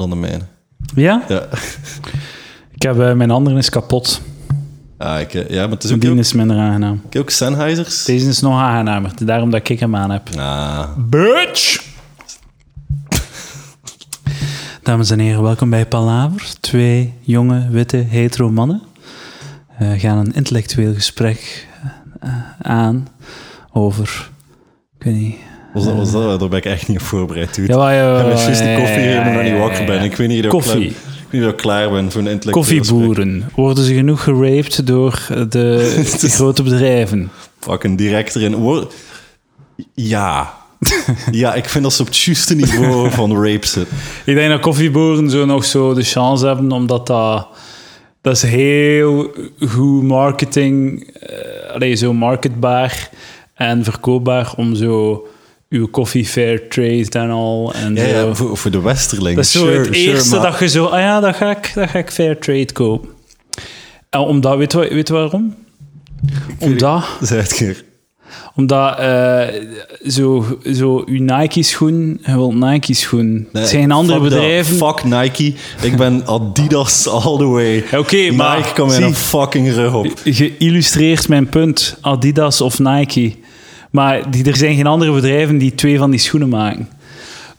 dan de mijne. Ja? Ja. Ik heb, eh, mijn andere is kapot. Ah, ik, eh, ja, maar het is ook, Die is minder aangenaam. ik heb ook Sennheisers. Deze is nog aangenamer. Daarom dat ik hem aan heb. Ah, Bitch! Dames en heren, welkom bij Palaver. Twee jonge, witte, hetero mannen eh, gaan een intellectueel gesprek eh, aan over... Ik weet niet... was dat, was dat, daar ben ik echt niet op voorbereid. Dude. Ja, maar, ja, ik heb juist de ja, koffie ja, maar nog ja, niet ja, wakker ja. ben. Ik weet niet of ik klaar- ik ben voor een. Koffieboeren. Worden ze genoeg geraped door de, de grote bedrijven? Fucking direct erin. Ja. ja, ik vind dat ze op het juiste niveau van rape zitten. Ik denk dat koffieboeren zo nog zo de chance hebben, omdat dat... Dat is heel goed marketing, eh allee, zo marketbaar en verkoopbaar om zo uw koffie fair trade en al. En Ja, voor, voor de Westerling. Dat is zo het sure, eerste maar- dat je zo... Ah ja, dat ga ik, dat ga ik fair trade kopen. En omdat, weet je, weet waarom? Omdat... Zeg het keer. Omdat eh, zo, zo uw Nike-schoen, je wilt Nike-schoen. Nee, het zijn andere fuck bedrijven. Fuck Nike. Ik ben Adidas all the way. Oké, maar Nike kan mij een fucking rug op. je illustreert mijn punt. Adidas of Nike. Maar die, er zijn geen andere bedrijven die twee van die schoenen maken.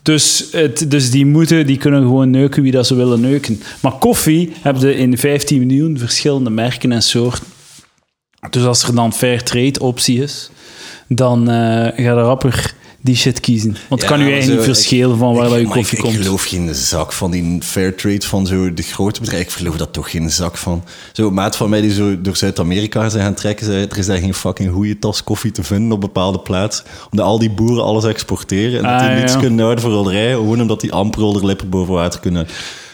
Dus, het, dus die, moeten, die kunnen gewoon neuken wie dat ze willen neuken. Maar koffie heb je in 15 miljoen verschillende merken en soorten. Dus als er dan fair trade optie is, dan eh ga je rapper die shit kiezen. Want het kan u eigenlijk zo, niet verschillen van waar Ik- dat je koffie ik, komt. Ik geloof geen zak van die fair trade van zo de grote bedrijven. Ik geloof dat toch geen zak van. Zo, een maat van mij die zo door Zuid-Amerika zijn gaan trekken, zei: er is daar geen fucking goede tas koffie te vinden op bepaalde plaatsen. Omdat al die boeren alles exporteren en dat Ah, die niets ja. kunnen houden voor rollerij, gewoon omdat die amper rollerlippen boven water kunnen.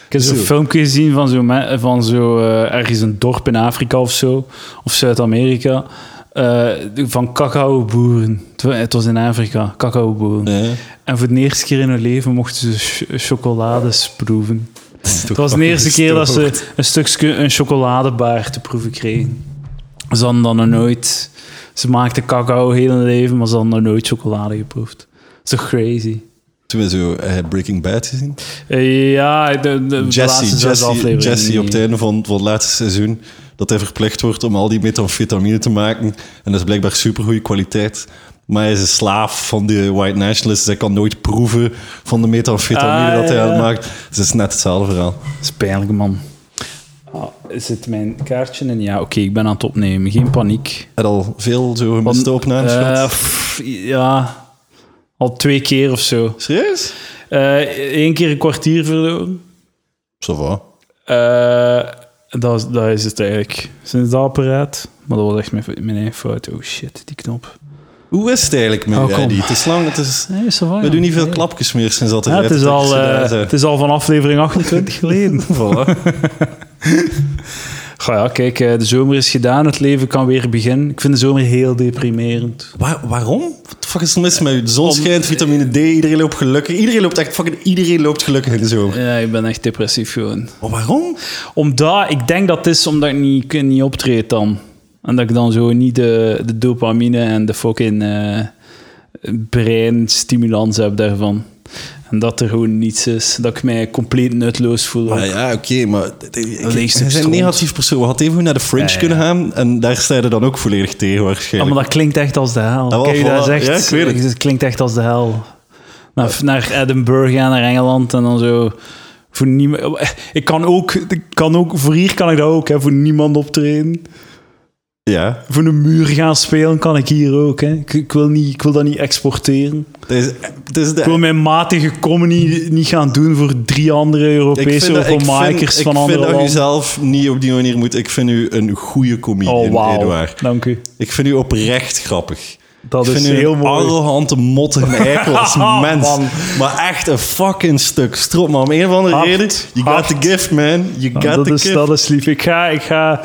Ik heb zo'n Zo. filmpje gezien van zo, van zo eh, ergens een dorp in Afrika of zo, of Zuid-Amerika, eh, van cacaoboeren. Het wa- Het was in Afrika, cacaoboeren. Ja. En voor de eerste keer in hun leven mochten ze ch- chocolades proeven. Het was de eerste keer dat ze een stukje een chocoladebaar te proeven kregen. Ze hadden dan nog nooit... Ze maakten cacao heel hun leven, maar ze hadden nog nooit chocolade geproefd. Toch crazy? Toen we zo eh, Breaking Bad gezien. Eh, ja, de, Jesse, Jesse, op het einde van, van het laatste seizoen. Dat hij verplicht wordt om al die methamfetamine te maken. En dat is blijkbaar supergoeie kwaliteit. Maar hij is een slaaf van de white nationalists. Hij kan nooit proeven van de methamfetamine Ah, dat hij ja. maakt. Dus het is net hetzelfde verhaal. Dat is pijnlijk, man. Ah, zit mijn kaartje in? Ja, oké, ik ben aan het opnemen. Geen paniek. Heb al veel zo gemiste opnames eh, pff, ja, al twee keer of zo. Serieus? Eén keer een kwartier verloren. Zo va. Eh, dat, is- dat is het eigenlijk. Sinds dat apparaat. Maar dat was echt mijn, mijn eigen fout. Oh shit, die knop. Hoe is het eigenlijk met Oh, die? Het is lang, het is... Nee, is We doen niet veel Nee. klapjes meer sinds dat er Ja, het, is al, eh, het is al van aflevering 28 geleden. Voilà. Goh ja, kijk, eh, de zomer is gedaan. Het leven kan weer beginnen. Ik vind de zomer heel deprimerend. Waar- waarom? Wat de fuck is er mis met u? De zon schijnt, vitamine D, iedereen loopt gelukkig. Iedereen loopt echt fucking... Iedereen loopt gelukkig in de zomer. Ja, ik ben echt depressief gewoon. Maar waarom? Omdat, ik denk dat het is omdat ik niet, niet optreed dan. En dat ik dan zo niet de, de dopamine en de fucking eh breinstimulans heb daarvan. En dat er gewoon niets is. Dat ik mij compleet nutloos voel. Maar ook. ja, oké, maar... stuk is een negatief persoon. We hadden even goed naar de Fringe Ja, ja. kunnen gaan. En daar sta je dan ook volledig tegen Ja, waarschijnlijk. maar dat klinkt echt als de hel. Kijk, dat voilà. is echt, Ja, ik weet het. het klinkt echt als de hel. Naar, naar Edinburgh gaan, naar Engeland en dan zo... Voor niemand, ik kan ook, ik kan ook, voor hier kan ik dat ook, hè, voor niemand optreden. Ja. Voor een muur gaan spelen kan ik hier ook. Hè. Ik, ik, wil niet, ik wil dat niet exporteren. De, Ik wil mijn matige comedy niet gaan doen voor drie andere Europese dat- openmakers ik van vind andere dat landen. zelf niet op die manier moet. Ik vind u een goede comedian, Oh. Eduard. Dank u. Ik vind u oprecht grappig. Dat ik is vind u heel een mooi. arrogante, mottige eikel als mens. Man. Maar echt een fucking stuk strop. Maar om een of andere Hard, reden, you got the gift, man. You got Ja, dat, the is, gift. dat is lief. Ik ga, ik ga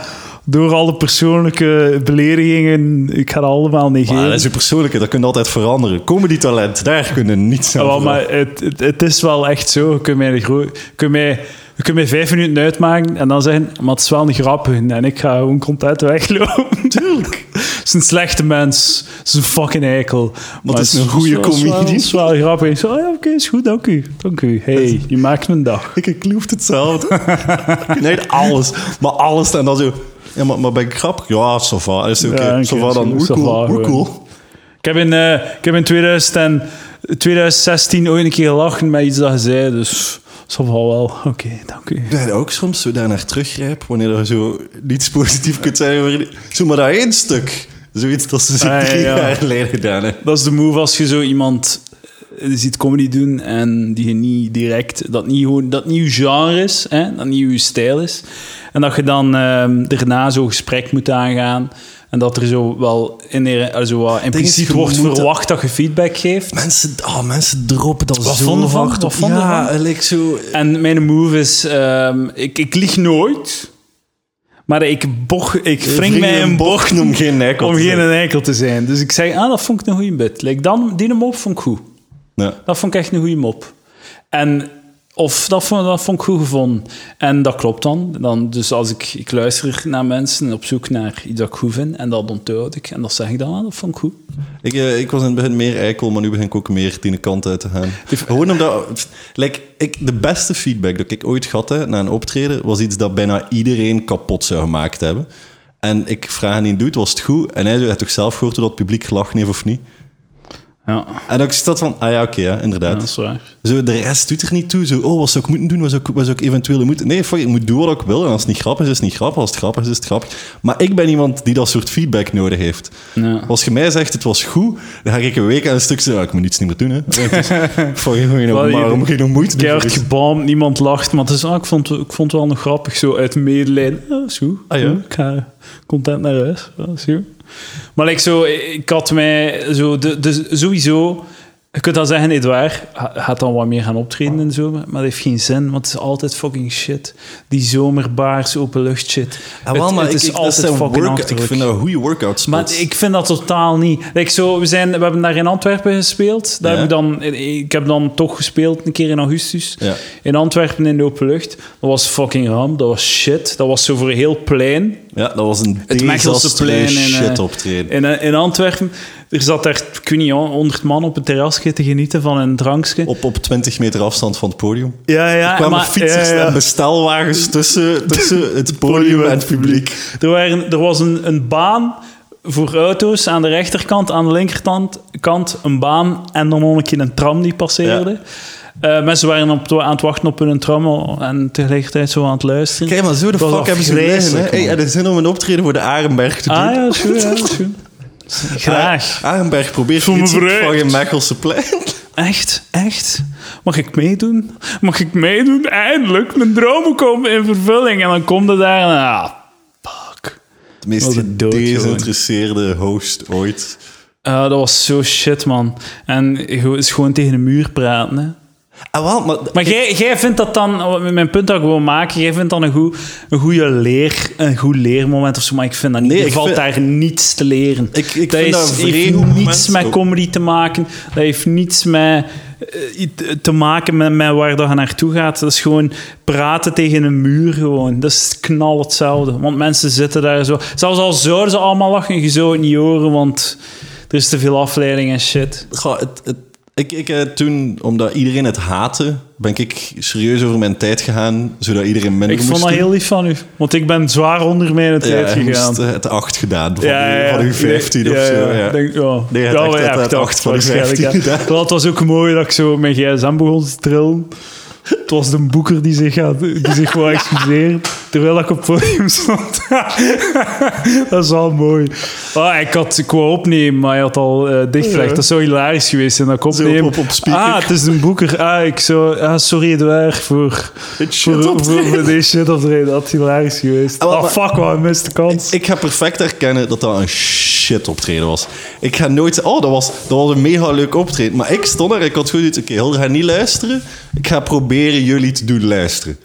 door alle persoonlijke beledigingen, ik ga dat allemaal negeren. Maar dat is uw persoonlijke, dat kun je altijd veranderen. Comedy talent, daar kunnen niets aan Ja, veranderen. maar het, het, het is wel echt zo. Je kunt mij, je kunt mij, je kunt mij vijf minuten uitmaken en dan zeggen, maar het is wel een grap. En ik ga gewoon content weglopen. Tuurlijk. is een slechte mens. Het is een fucking eikel. Maar, het is een goede comedian. Het is wel grappig. Ik zo, oh ja, oké, is goed, dank u. Dank u. Hey, je maakt mijn dag. Ik, ik kloeft hetzelfde. nee, alles. Maar alles. En dan zo... Ja, maar, maar ben ik grappig? Ja, ça va. Is oké. Oké, va dan. Hoe cool. Hoe cool. Ik heb in, eh, ik heb in 2000 en 2016 ooit een keer gelachen met iets dat je zei, dus zo wel. Oké, dank u. Dat je ook soms zo daar naar teruggrijpt, wanneer je zo niets positief kunt zeggen over... die- Zo maar dat één stuk. Zoiets dat ze zo Ah, ja, drie ja. jaar geleden gedaan hebben. Dat is de move als je zo iemand ziet comedy doen en die je niet direct, dat niet, gewoon, dat niet je genre is, hè, dat niet je stijl is. En dat je dan ehm, daarna zo'n gesprek moet aangaan. En dat er zo wel in, zo wat impliciet wordt verwacht dat je feedback geeft. Mensen, oh, mensen droppen dat Wat zo vonden van? hard Wat op. vonden ja, van? like zo... En mijn move is, ehm, ik, ik lieg nooit, maar ik, boch, ik wring mij een bocht om geen eikel om te geen zijn. eikel te zijn. Dus ik zeg, ah, dat vond ik een goede bit. Like, dan, die mop vond ik goed. Ja. Dat vond ik echt een goede mop. En of dat vond, dat vond ik goed gevonden. En dat klopt dan. dan dus als ik, ik luister naar mensen op zoek naar iets dat ik goed vind, en dat onthoud ik, en dat zeg ik dan, ah, dat vond ik goed. Ik, eh, ik was in het begin meer eikel, maar nu begin ik ook meer die kant uit te gaan. Gewoon omdat... Like, ik, de beste feedback dat ik ooit gehad heb na een optreden, was iets dat bijna iedereen kapot zou gemaakt hebben. En ik vraag aan die dude, was het goed? En hij zei, had toch zelf gehoord hoe dat het publiek gelachen heeft of niet? Ja, En dan is dat van, ah ja, oké, inderdaad. dat is waar. Zo, de rest doet er niet toe. Zo, oh, wat zou ik moeten doen? Wat zou ik, wat zou ik eventueel moeten... Nee, fuck, ik moet doen wat ik wil. En als het niet grappig is, is het niet grappig. Als het grappig is, is het grappig. Maar ik ben iemand die dat soort feedback nodig heeft. Ja. Als je mij zegt, het was goed, dan ga ik een week aan een stuk zeggen, ah, ik moet iets niet meer doen. Hè. Dus, fuck, je moet waarom moet je nog moeite doen? Keihard voor gebaamd, niemand lacht, maar het is, ah, ik, vond, ik vond het wel nog grappig, zo uit medelijden. Ah, is goed. Ah, ja? Ik ga content naar huis. Is goed. Maar like, zo, ik had mij zo, de, de, sowieso, je kunt dan zeggen, Edouard gaat dan wat meer gaan optreden en zo, maar dat heeft geen zin, want het is altijd fucking shit. Die zomerbaars, openlucht shit. Ah, wel, maar het ik, is ik, altijd fucking work, ik vind dat een goede workout Maar ik vind dat totaal niet. Like zo, we, zijn, we hebben daar in Antwerpen gespeeld. Daar Ja. heb ik, dan, ik heb dan toch gespeeld een keer in augustus. Ja. In Antwerpen in de open lucht. Dat was fucking ram. Dat was shit. Dat was zo voor een heel plein. Ja, dat was een Het Mechelse plein in, shit eh, optreden. In, eh, in Antwerpen. Er zat daar, ik weet niet, honderd man op het terrasje te genieten van een drankje. Op, op 20 meter afstand van het podium. Ja, ja. Er kwamen maar- fietsers ja, ja. en bestelwagens tussen, tussen het podium en het publiek. Er, waren, er was een, een baan voor auto's aan de rechterkant, aan de linkerkant kant een baan en dan nog een keer een tram die passeerde. Eh, mensen waren op, aan het wachten op hun tram en tegelijkertijd zo aan het luisteren. Kijk, maar zo de fuck hebben ze liggen. Hè? Hey, je zin om een optreden voor de Arenberg te doen? Ah ja, dat is goed. Ja, dat is goed. Graag. Ah, Arenberg probeert Voel iets van je Mechelse plein. Echt? Echt? Mag ik meedoen? Mag ik meedoen? Eindelijk, mijn dromen komen in vervulling. En dan komt het daar en ah, fuck. De meest gedesinteresseerde host ooit. Ah, dat was zo shit, man. En is gewoon tegen de muur praten, hè. Ah, wel, maar... Maar jij, jij vindt dat dan, mijn punt dat ik wil maken, jij vindt dan een, goed, een goede leer, een goed leermoment of zo, maar ik vind dat niet. Nee, er valt vind- daar niets te leren. Ik- ik dat vind is, dat heeft niets met ook. comedy te maken. Dat heeft niets met, eh, te maken met, met waar dat je naartoe gaat. Dat is gewoon praten tegen een muur gewoon. Dat is knal hetzelfde. Want mensen zitten daar zo... Zelfs al zouden ze allemaal lachen, je zou het niet horen, want er is te veel afleiding en shit. Goh, het, het, ik, ik, eh, toen, omdat iedereen het haatte, ben ik serieus over mijn tijd gegaan, zodat iedereen minder Ik vond dat heel lief van u. Want ik ben zwaar onder mijn Ja, tijd gegaan. eh, het acht gedaan van, uw- van uw 15 ja, of zo. Ja, Ja. Denk, ja. Nee, ja, het echt ja, uit ik acht van de waarschijnlijk, 15 ja. gedaan. Wel, Het was ook mooi dat ik zo mijn gsm begon te trillen. Het was de boeker die zich, had, die zich wou excuseren, terwijl ik op het podium stond. dat is wel mooi. Ah, ik, had, ik wou opnemen, maar hij had al eh dichtgelegd. Ja. Dat zou hilarisch geweest zijn. Dat ik Zo opneem. op- op speaker. Ah, het is een boeker. Ah, ik zou... Ah, sorry Edouard voor... Voor, voor, voor deze shit optreden. Dat is hilarisch geweest. Ah, maar- fuck, wat een miste kans. Ik ga perfect herkennen dat dat een shit optreden was. Ik ga nooit oh, dat was, dat was een mega leuk optreden. Maar ik stond er, ik had goed iets, oké, Hilde gaat niet luisteren. Ik ga proberen jullie te doen luisteren.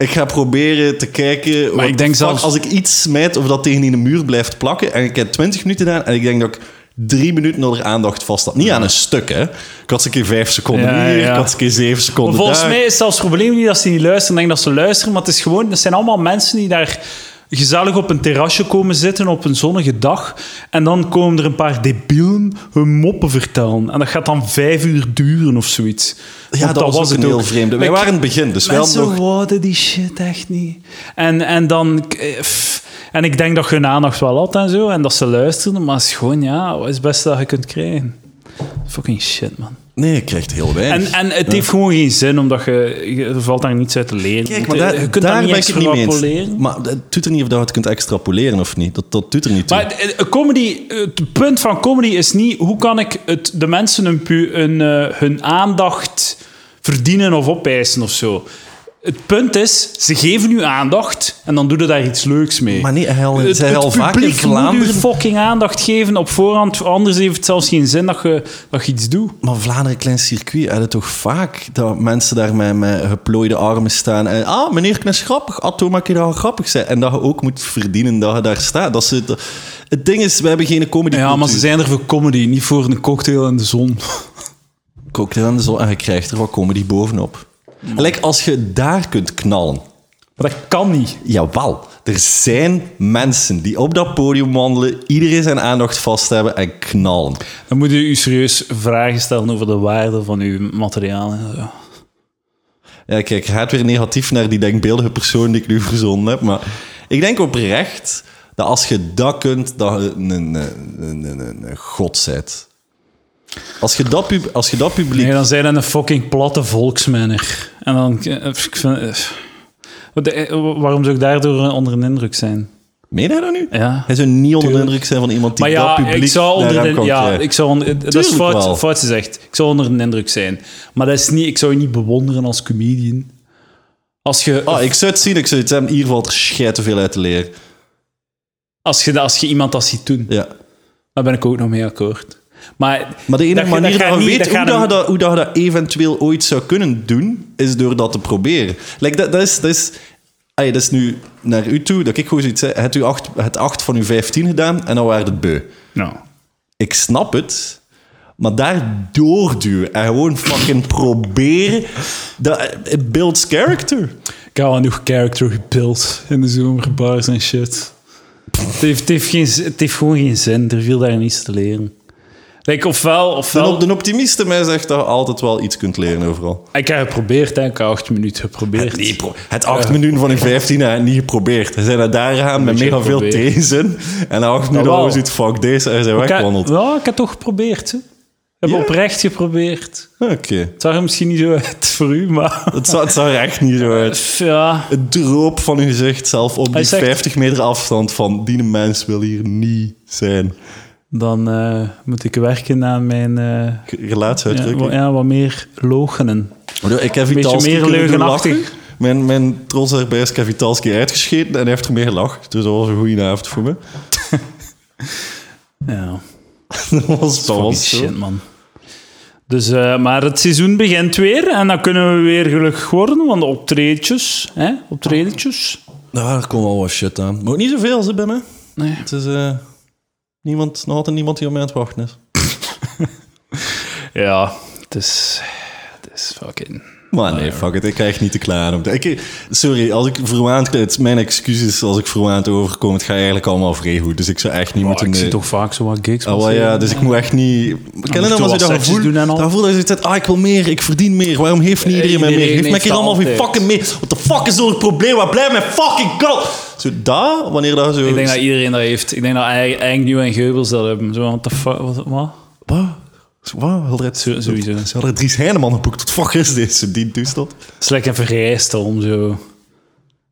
Ik ga proberen te kijken... wat ik denk fuck, zelfs- Als ik iets smijt of dat tegen in de muur blijft plakken... En ik heb 20 minuten gedaan en ik denk dat ik drie minuten onder aandacht vast had. Niet aan een stuk, hè. Ik had eens een keer vijf seconden Ja, hier, ja. ik had eens een keer zeven Maar seconden volgens daar. mij is zelfs het probleem niet dat ze niet luisteren. Ik denk dat ze luisteren, maar het is gewoon... Er zijn allemaal mensen die daar gezellig op een terrasje komen zitten op een zonnige dag. En dan komen er een paar debielen hun moppen vertellen. En dat gaat dan vijf uur duren of zoiets. Ja, dat, was, het een heel vreemde. Wij waren in het begin, dus wel nog... wouden die shit echt niet. En, en dan... eh, pff, En ik denk dat je hun aandacht wel had en zo. En dat ze luisterden. Maar het is gewoon, ja, wat is het beste dat je kunt krijgen? Fucking shit, man. Nee, je krijgt heel weinig. En, en het heeft gewoon geen zin, omdat je, je er valt daar niets uit te leren. Kijk, Je maar daar, je kunt daar niet ben ik het niet mee eens. extrapoleren. Maar het doet er niet of dat je het kunt extrapoleren of niet. Dat, dat doet er niet toe. Maar het- het- comedy, het punt van comedy is niet hoe kan ik het, de mensen eh, hun aandacht verdienen of opeisen of zo. Het punt is, ze geven u aandacht en dan doe je daar iets leuks mee. Maar hij al, het, vaak in publiek moet Vlaanderen... u fucking aandacht geven op voorhand, anders heeft het zelfs geen zin dat je, dat je iets doet. Maar Vlaanderen, klein circuit, hadden toch vaak dat mensen daar met, met geplooide armen staan. En, ah, meneer Knes grappig. Ah, toen maak je grappig zijn. En dat je ook moet verdienen dat je daar staat. Dat ze, het ding is, we hebben geen comedy Ja, maar ze zijn er voor comedy, niet voor een cocktail in de zon. Cocktail aan de zon en je krijgt er wat comedy bovenop. Like, als je daar kunt knallen. Maar dat kan niet. Jawel, er zijn mensen die op dat podium wandelen, iedereen zijn aandacht vast hebben en knallen. Dan moet u u serieus vragen stellen over de waarde van uw materiaal. en zo. Ja, kijk, je gaat weer negatief naar die denkbeeldige persoon die ik nu verzonnen heb. Maar ik denk oprecht dat als je dat kunt, dat je een, een, een, een, een god bent. Als je dat, pub- als je dat publiek... Nee, dan zijn dat een fucking platte volksmanner. En dan... eh, Ik vind, eh, eh, waarom zou ik daardoor onder een indruk zijn? Meen je dat nu? Ja. Hij zou niet onder de indruk zijn van iemand die Maar dat ja, publiek ik zou naar onder de, ja, krijgen. ik zou onder, dat is fout, fout gezegd. Ik zou onder een indruk zijn. Maar dat is niet, ik zou je niet bewonderen als comedian. Als je, Ah, ik zou het zien, ik zou het hebben. Hier valt er schijt te veel uit te leren. als, je, als je iemand dat ziet doen, Ja. daar ben ik ook nog mee akkoord. Maar, Maar de enige Dat- manier dat je weet dat hoe, dat je een- dat, hoe dat je dat eventueel ooit zou kunnen doen, is door dat te proberen. Like, dat, dat, is, dat, is, dat is nu naar u toe, dat ik gewoon zoiets zei. Het u acht, het acht van uw 15 gedaan en dan waren het beu. nou, Ik snap het, maar daar doorduwen en gewoon fucking proberen, dat, it builds character. ik heb al genoeg character gebuild in de zomerbars en shit. Het heeft, het, heeft geen, het heeft gewoon geen zin. Er viel daar niets te leren. Like, ofwel, De, ofwel de optimist in mij zegt dat je altijd wel iets kunt leren overal. ik heb geprobeerd, hè. ik heb acht minuten geprobeerd. Het acht minuten van uw 15 heb je niet geprobeerd. Ze zijn naar daar gegaan met mega veel tegenzin. En na acht minuten we zoiets fuck deze en zijn weggewandeld. ja, ik heb toch geprobeerd. Hè. Ik heb oprecht geprobeerd. Oké. Het zag er misschien niet zo uit voor u, maar... Het zag, het zag er echt niet zo uit. Ja, Het droop van uw gezicht, zelf op die zegt- 50 meter afstand van die mens wil hier niet zijn. Dan eh, moet ik werken aan mijn... ja, Gelaatsuitdrukking. ja, wat meer logenen. Ik heb Beetje Vitalski meer kunnen doen leugenachtig. lachen. Mijn, mijn trots daarbij is ik heb Vitalski uitgescheten en hij heeft ermee gelachen. Dus dat was een goede avond voor me. Ja, dat was, dat was shit, man. Dus, eh, maar het seizoen begint weer en dan kunnen we weer gelukkig worden, want de optredetjes, hè, optredetjes. Ja, er komt wel wat shit aan. Maar ook niet zoveel bij mij. Nee. Het is niemand, nog altijd niemand die op mij aan het wachten is. Ja, het is, het is fucking... Maar nee, fuck it. Ik krijg niet te klaar. de- Ik, sorry, als ik verwaand... Het mijn excuses als ik verwaand overkom. Het gaat eigenlijk allemaal vrij goed. Dus ik zou echt niet Oh, moeten... ik zie toch vaak zo wat gigs Oh, ja, dus ik moet echt niet... Ken je moet dat je dat doen en al? Dat gevoel dat je zegt, ah, ik wil meer, ik verdien meer. Waarom heeft niet iedereen mij meer? Geef mij dat allemaal weer fucking meer. What the fuck is het probleem? Waar blijf mijn fucking kant? Zo, dat, wanneer dat zo... Ik denk dat iedereen dat heeft. Ik denk dat eigenlijk Nieuw en Geubels dat hebben. Zo, what the fuck, wat? wat? Wat? Zo- sowieso. Ze hadden Dries Heineman geboekt. Wat fuck is dit? Zo die toestand. Het is lekker een vereiste om zo...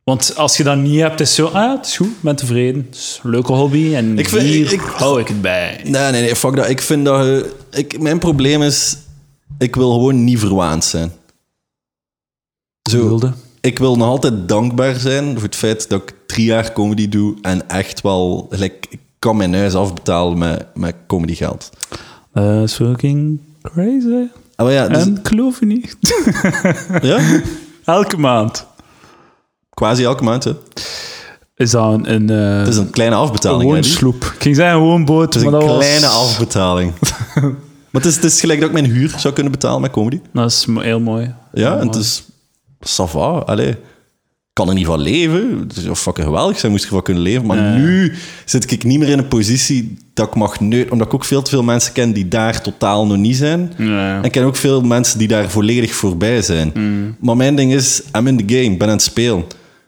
Want als je dat niet hebt, is zo... Ah, het is goed, ben tevreden. Het is een leuke hobby en Ik vind- hier ik- hou ik het bij. Nee, nee, nee, fuck dat. Ik vind dat... je- ik, mijn probleem is, ik wil gewoon niet verwaand zijn. Zo, Wilde. ik wil nog altijd dankbaar zijn voor het feit dat ik drie jaar comedy doe en echt wel... Like, ik kan mijn huis afbetalen met, met comedygeld. Dat is fucking crazy. Maar ja, dus, En geloof je niet. ja, Elke maand. quasi elke maand. Hè. Is dat een... een, eh, Het is een kleine afbetaling. die. sloep. Ik ging zeggen gewoon boot, Het is een kleine was... afbetaling. maar het is, het is gelijk dat ik mijn huur zou kunnen betalen met comedy. Dat is heel mooi. Ja, Heel en het is... Ça va, allee. Kan er niet van leven. Het zou fucking geweldig zijn, moest ik ervan kunnen leven. Maar nu zit ik niet meer in een positie dat ik mag neuten, omdat ik ook veel te veel mensen ken die daar totaal nog niet zijn. En ik ken ook veel mensen die daar volledig voorbij zijn. Maar mijn ding is, I'm in the game, ben aan het spelen.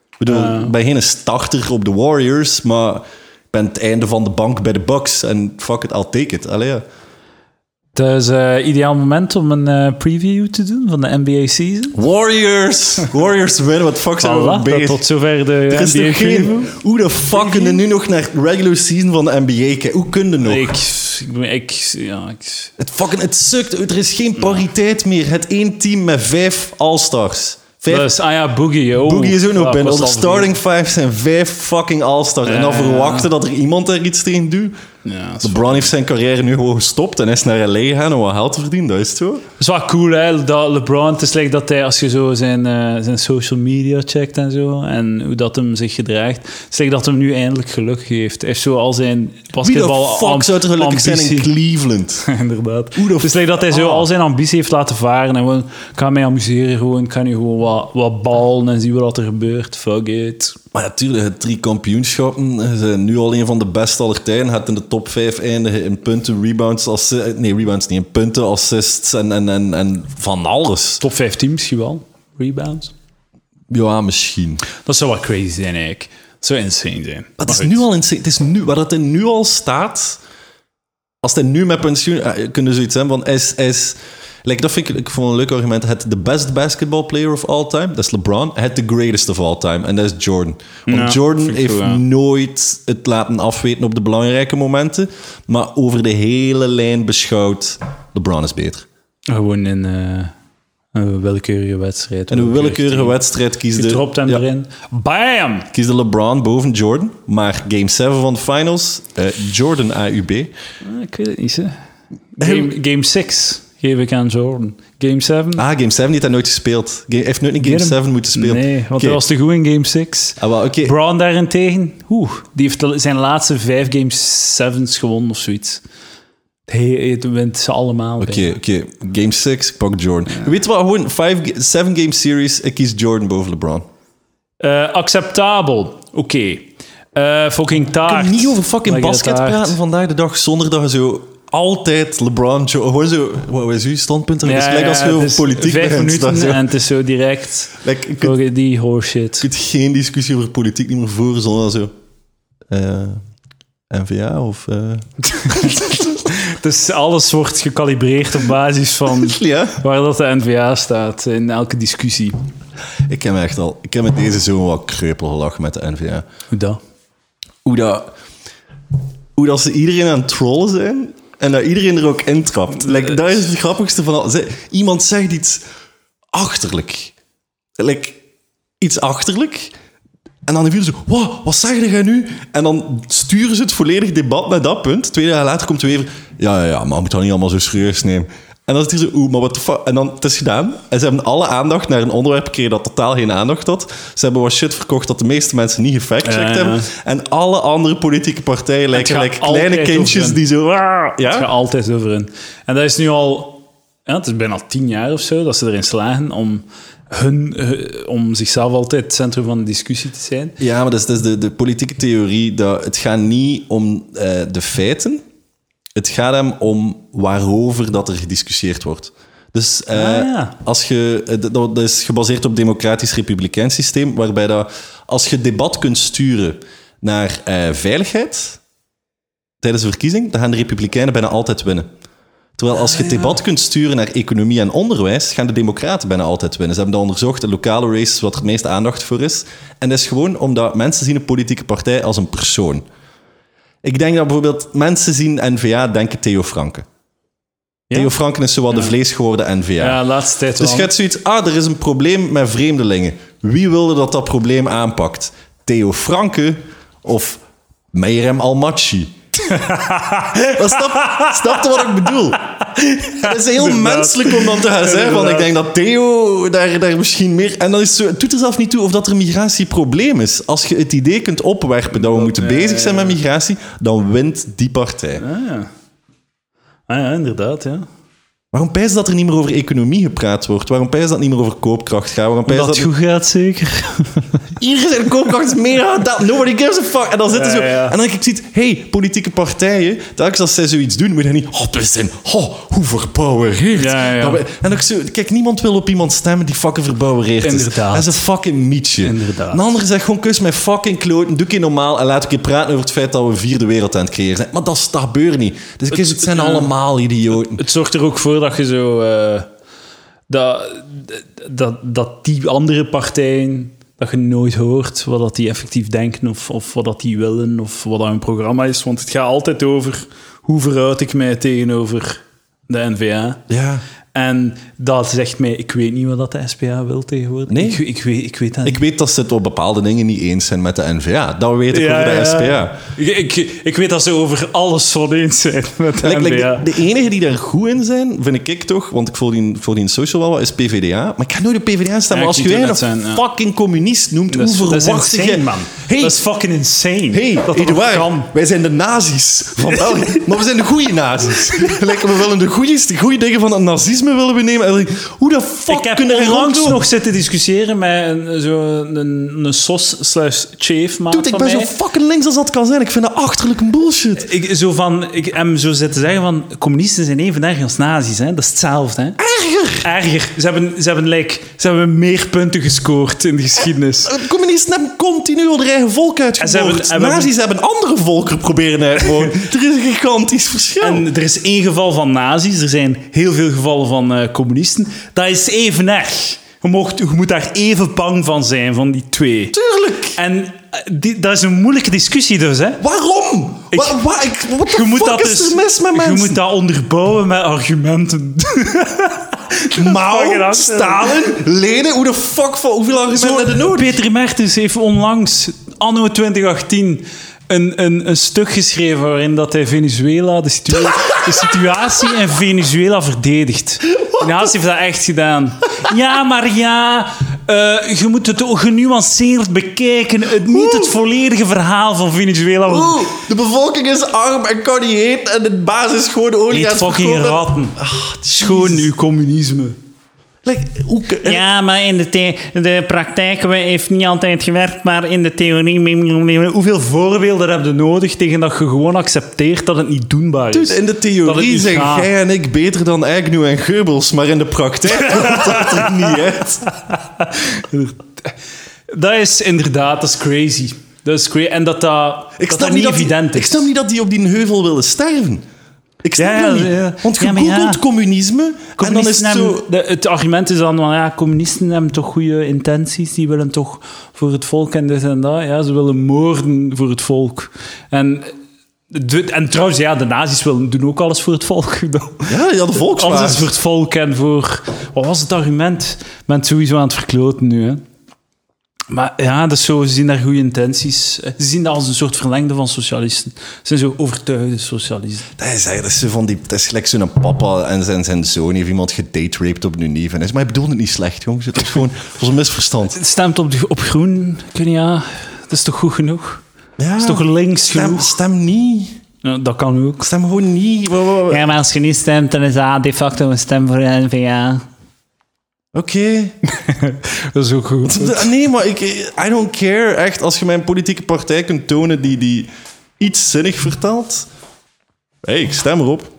Ik bedoel, ik ben geen starter op de Warriors, maar ik ben het einde van de bank bij de Bucks. En fuck it, I'll take it. Allee, ja. Het is een ideaal moment om een eh, preview te doen van de NBA season. Warriors! Warriors winnen, wat fuck zijn we bezig? tot zover de Er is NBA toch preview. geen... Hoe de fuck kunnen nu nog naar regular season van de NBA kijken? Hoe kun je nog? Ik, ik, ik, ja, ik, Het fucking... Het sukt. Er is geen pariteit meer. Het één team met vijf All-Stars. Vijf... is, ah ja, Boogie. Oh, Boogie is ook nog binnen. De starting five zijn vijf fucking All-Stars. en dan verwachten dat er iemand er iets tegen doet. Ja, LeBron heeft zijn carrière nu gewoon gestopt en is naar LA gegaan om wat geld te verdienen. Dat is het zo. Het is wel cool, hè, dat LeBron, het is like dat hij, als je zo zijn, eh, zijn social media checkt en zo, en hoe dat hem zich gedraagt, het is like dat hem nu eindelijk geluk heeft. Hij heeft zo al zijn Wie basketbal de fuck zou er gelukkig zijn in ambitie- Cleveland? Inderdaad. Hoe Het is like dat hij zo al zijn ambitie heeft laten varen en gewoon, ik ga mij amuseren, gewoon, ik ga nu gewoon wat, wat ballen en zien wat er gebeurt. Fuck it. Maar natuurlijk, het drie kampioenschappen ze zijn nu al een van de beste aller tijden. Het in de top 5 eindigen in punten, rebounds, assi- nee, rebounds niet, in punten, assists en, en, en, en van alles. Top 5 teams misschien wel. Rebounds. Ja, misschien. Dat zou wel crazy zijn eigenlijk. Dat zou insane zijn. Maar het is nu al insane. Het is nu, waar dat er nu al staat, als hij nu met pensioen, eh, kunnen zoiets hebben van, hij is, hij is like, dat vind ik, ik vond een leuk argument, het de best basketball player of all time, dat is LeBron, het the greatest of all time, en dat is Jordan. Want Ja, Jordan heeft ja. nooit het laten afweten op de belangrijke momenten, maar over de hele lijn beschouwd, LeBron is beter. Gewoon in eh, een willekeurige wedstrijd. En een willekeurige wedstrijd kies Je dropt hem ja, erin. Bam! kies de LeBron boven Jordan, maar Game 7 van de finals, eh, Jordan AUB. Ah, Ik weet het niet, hè. Game, game 6 geef ik aan Jordan. Game 7? Ah, Game 7 heeft hij nooit gespeeld. Game, hij heeft nooit een Game Get hem. 7 moeten spelen. Nee, want hij was te goed in Game 6. Ah, wel, oké. Brown daarentegen, oeh, die heeft zijn laatste vijf Game 7's gewonnen of zoiets. Hij, hij wint ze allemaal. Oké, oké. Game 6, ik pak Jordan. Weet je wat? Gewoon 7 game series, ik kies Jordan boven LeBron. Eh, acceptabel. Oké. Eh, fucking Ik taart. kan niet over fucking basket taart. praten vandaag de dag zonder dat je zo altijd LeBron... Jo- Gewoon zo... Wat is uw standpunt? Ja, gelijk als je over het is politiek Vijf begint. minuten en het is zo direct. Like, ik kunt, die horseshit. kunt geen discussie over politiek niet meer voeren zonder zo... eh NVA of... eh, Dus alles wordt gecalibreerd op basis van ja? waar dat de NVA staat in elke discussie. Ik heb me echt al... Ik heb met deze zomer wat kreupel gelachen met de NVA. Hoe dat? hoe dat, hoe dat ze iedereen aan het trollen zijn en dat iedereen er ook intrapt. Like, dat is het grappigste van al. Iemand zegt iets achterlijk. Like, iets achterlijk. En dan hebben ze zo, wow, wat zeg jij nu? En dan sturen ze het volledig debat naar dat punt. Twee dagen later komt er weer, ja, ja, ja, maar moet dat niet allemaal zo serieus nemen. En dan is het hier zo, oeh, maar wat de fuck? En dan, het is gedaan. En ze hebben alle aandacht naar een onderwerp gekregen dat totaal geen aandacht had. Ze hebben wat shit verkocht dat de meeste mensen niet gefactcheckt Ja, ja. hebben. En alle andere politieke partijen lijken gelijk kleine kindjes die zo... "Ah", Het gaat Ja? altijd over in. En dat is nu al... Ja, het is bijna tien jaar of zo dat ze erin slagen om, hun, eh, om zichzelf altijd het centrum van de discussie te zijn. ja, maar dat is, dat is de, de politieke theorie. Dat het gaat niet om eh, de feiten. Het gaat hem om waarover dat er gediscussieerd wordt. Dus eh, Ah, ja. als je, eh, dat, dat is gebaseerd op democratisch-republikeins systeem, waarbij dat, als je debat kunt sturen naar eh, veiligheid tijdens de verkiezing, dan gaan de republikeinen bijna altijd winnen. Terwijl als je het debat kunt sturen naar economie en onderwijs, gaan de democraten bijna altijd winnen. Ze hebben dat onderzocht, de lokale races, wat er het meeste aandacht voor is. En dat is gewoon omdat mensen zien een politieke partij als een persoon. Ik denk dat bijvoorbeeld mensen zien N-VA, denken Theo Franken. Ja? Theo Franken is zowat de vleesgeworden N-VA. Ja, laatste tijd Dus je hebt zoiets, ah, er is een probleem met vreemdelingen. Wie wilde dat dat probleem aanpakt? Theo Franke of Meirem Almachi? Snap, snap je wat ik bedoel? Het is heel Inderdaad. menselijk om dan te gaan zeggen van ik denk dat Theo daar, daar misschien meer... En dan is het zo, het doet er zelf niet toe of dat er een migratieprobleem is. Als je het idee kunt opwerpen dat we moeten bezig zijn met migratie, dan wint die partij. Ah, ja. Ah, ja, inderdaad, ja. Waarom pijs dat er niet meer over economie gepraat wordt? Waarom pijs dat niet meer over koopkracht gaat? Waarom pijs Dat dat het goed gaat, zeker. Iedereen zijn koopkracht is meer aan dat. Nobody gives a fuck. En dan zitten Ja, zo... ja. En dan denk ik ziet, hey, politieke partijen, telkens als zij zoiets doen, moet je niet... Oh, we zijn... Oh, hoe verbouwereerd. Ja, En ik zo... Kijk, niemand wil op iemand stemmen die fucking verbouwereerd is. Inderdaad. Dat is een fucking mietje. Inderdaad. Een ander zegt gewoon, kus mijn fucking kloten, doe ik normaal en laat ik je praten over het feit dat we een vierde wereld aan het creëren zijn. Maar dat, is- dat gebeurt niet. Dus ik, het zijn ja. allemaal idioten. Het zorgt er ook voor dat je zo... eh, dat, dat, dat die andere partijen... Dat je nooit hoort wat dat die effectief denken of, of wat dat die willen of wat dat hun programma is. Want het gaat altijd over hoe verhoud ik mij tegenover de NVA. Ja. En dat zegt mij, ik weet niet wat dat de SPA wil tegenwoordig. Nee? Ik, ik, weet, ik weet dat Ik weet dat ze het op bepaalde dingen niet eens zijn met de NVA. Dat weet ik over de SPA. Ik, ik, ik weet dat ze over alles van eens zijn met de Like, like, de, de enige die daar goed in zijn, vind ik toch, want ik volg die, volg die social wel wat, is PVDA. Maar ik ga nooit de PVDA stemmen. Ja, als ik je een zijn, fucking communist noemt, dat, is, hoe dat is verwacht insane, je... man. Hey, Dat is fucking insane. hey, dat Eduard, kan. wij zijn de nazi's van België. maar we zijn de goede nazi's. like, we willen de goede, de goede dingen van het nazisme willen we nemen. Hoe de fuck Ik heb kunnen we rondlopen? nog zitten discussiëren met een, zo een, een sos slash maat Dude, ik ben mij. zo fucking links als dat kan zijn. Ik vind dat achterlijke bullshit. Ik, zo van, ik hem zo zitten zeggen van... Communisten zijn even erg als nazi's. Hè? Dat is hetzelfde. Hè? Erger. Erger. Ze hebben, ze, hebben, like, ze hebben meer punten gescoord in de geschiedenis. De communisten hebben continu hun eigen volk uitgemoord. Hebben- hebben- Nazi's hebben andere volken proberen uitmoorden. er is een gigantisch verschil. En er is één geval van nazi's. Er zijn heel veel gevallen van eh, communisten. Dat is even erg. Je, mocht, je moet daar even bang van zijn, van die twee. Tuurlijk. En die, dat is een moeilijke discussie dus, hè? Waarom? Ik- Wa- wa- ik- Wat Je moet, dat is dus, mis met je mensen? moet dat onderbouwen met argumenten. Mao. Stalin, Lenin, hoe de fuck, van hoeveel argumenten hebben nodig? Peter Mertens heeft onlangs, anno 2018, een, een, een stuk geschreven waarin dat hij Venezuela, de, situa- de situatie in Venezuela verdedigt. En Haas heeft dat echt gedaan. Ja, maar ja, eh, je moet het genuanceerd bekijken. Het, niet het volledige verhaal van Venezuela. Oeh, de bevolking is arm en kan niet eten en de basis is gewoon olie Eet het fucking ratten. Ah, Schoon uw communisme. Like, hoe, Ja, maar in de, the- de praktijk heeft niet altijd gewerkt, maar in de theorie... Hoeveel voorbeelden heb je nodig tegen dat je gewoon accepteert dat het niet doenbaar is? In de theorie zijn gaat. jij en ik beter dan Agnew en Goebbels, maar in de praktijk komt dat er niet uit. Dat is inderdaad, dat is crazy. Dat is crazy. En dat dat, dat, dat niet dat evident Ik is. snap niet dat die op die heuvel willen sterven. Ik snap Ja, niet. ja. Want Ja, maar gegoogeld ja. communisme en dan is het zo... de- het argument is dan van ja, communisten hebben toch goede intenties, die willen toch voor het volk en dit en dat. Ja, ze willen moorden voor het volk. En, de- en trouwens, ja, de nazi's willen, doen ook alles voor het volk. Ja, ja, de. Alles is voor het volk en voor... Wat was het argument? Men is sowieso aan het verkloten nu, hè. Maar ja, dat is zo, ze zien daar goede intenties. Ze zien dat als een soort verlengde van socialisten. Ze zijn zo overtuigde socialisten. Dat is, dat is, van die, dat is gelijk zo'n papa en zijn, zijn zoon heeft iemand gedate-raped op een neef. En hij is, maar hij bedoelt het niet slecht, jongens. Het is gewoon was een misverstand. Het stemt op, op groen, kun je ja. Dat is toch goed genoeg? Ja, Dat is toch links stem, genoeg? stem niet. Ja, dat kan ook. Stem gewoon niet. Ja, maar als je niet stemt, dan is dat de facto een stem voor de NVA. Oké. Dat is ook goed. Nee, maar ik, I don't care. Echt, als je mijn politieke partij kunt tonen die, die iets zinnig vertelt. Hé, hey, ik stem erop.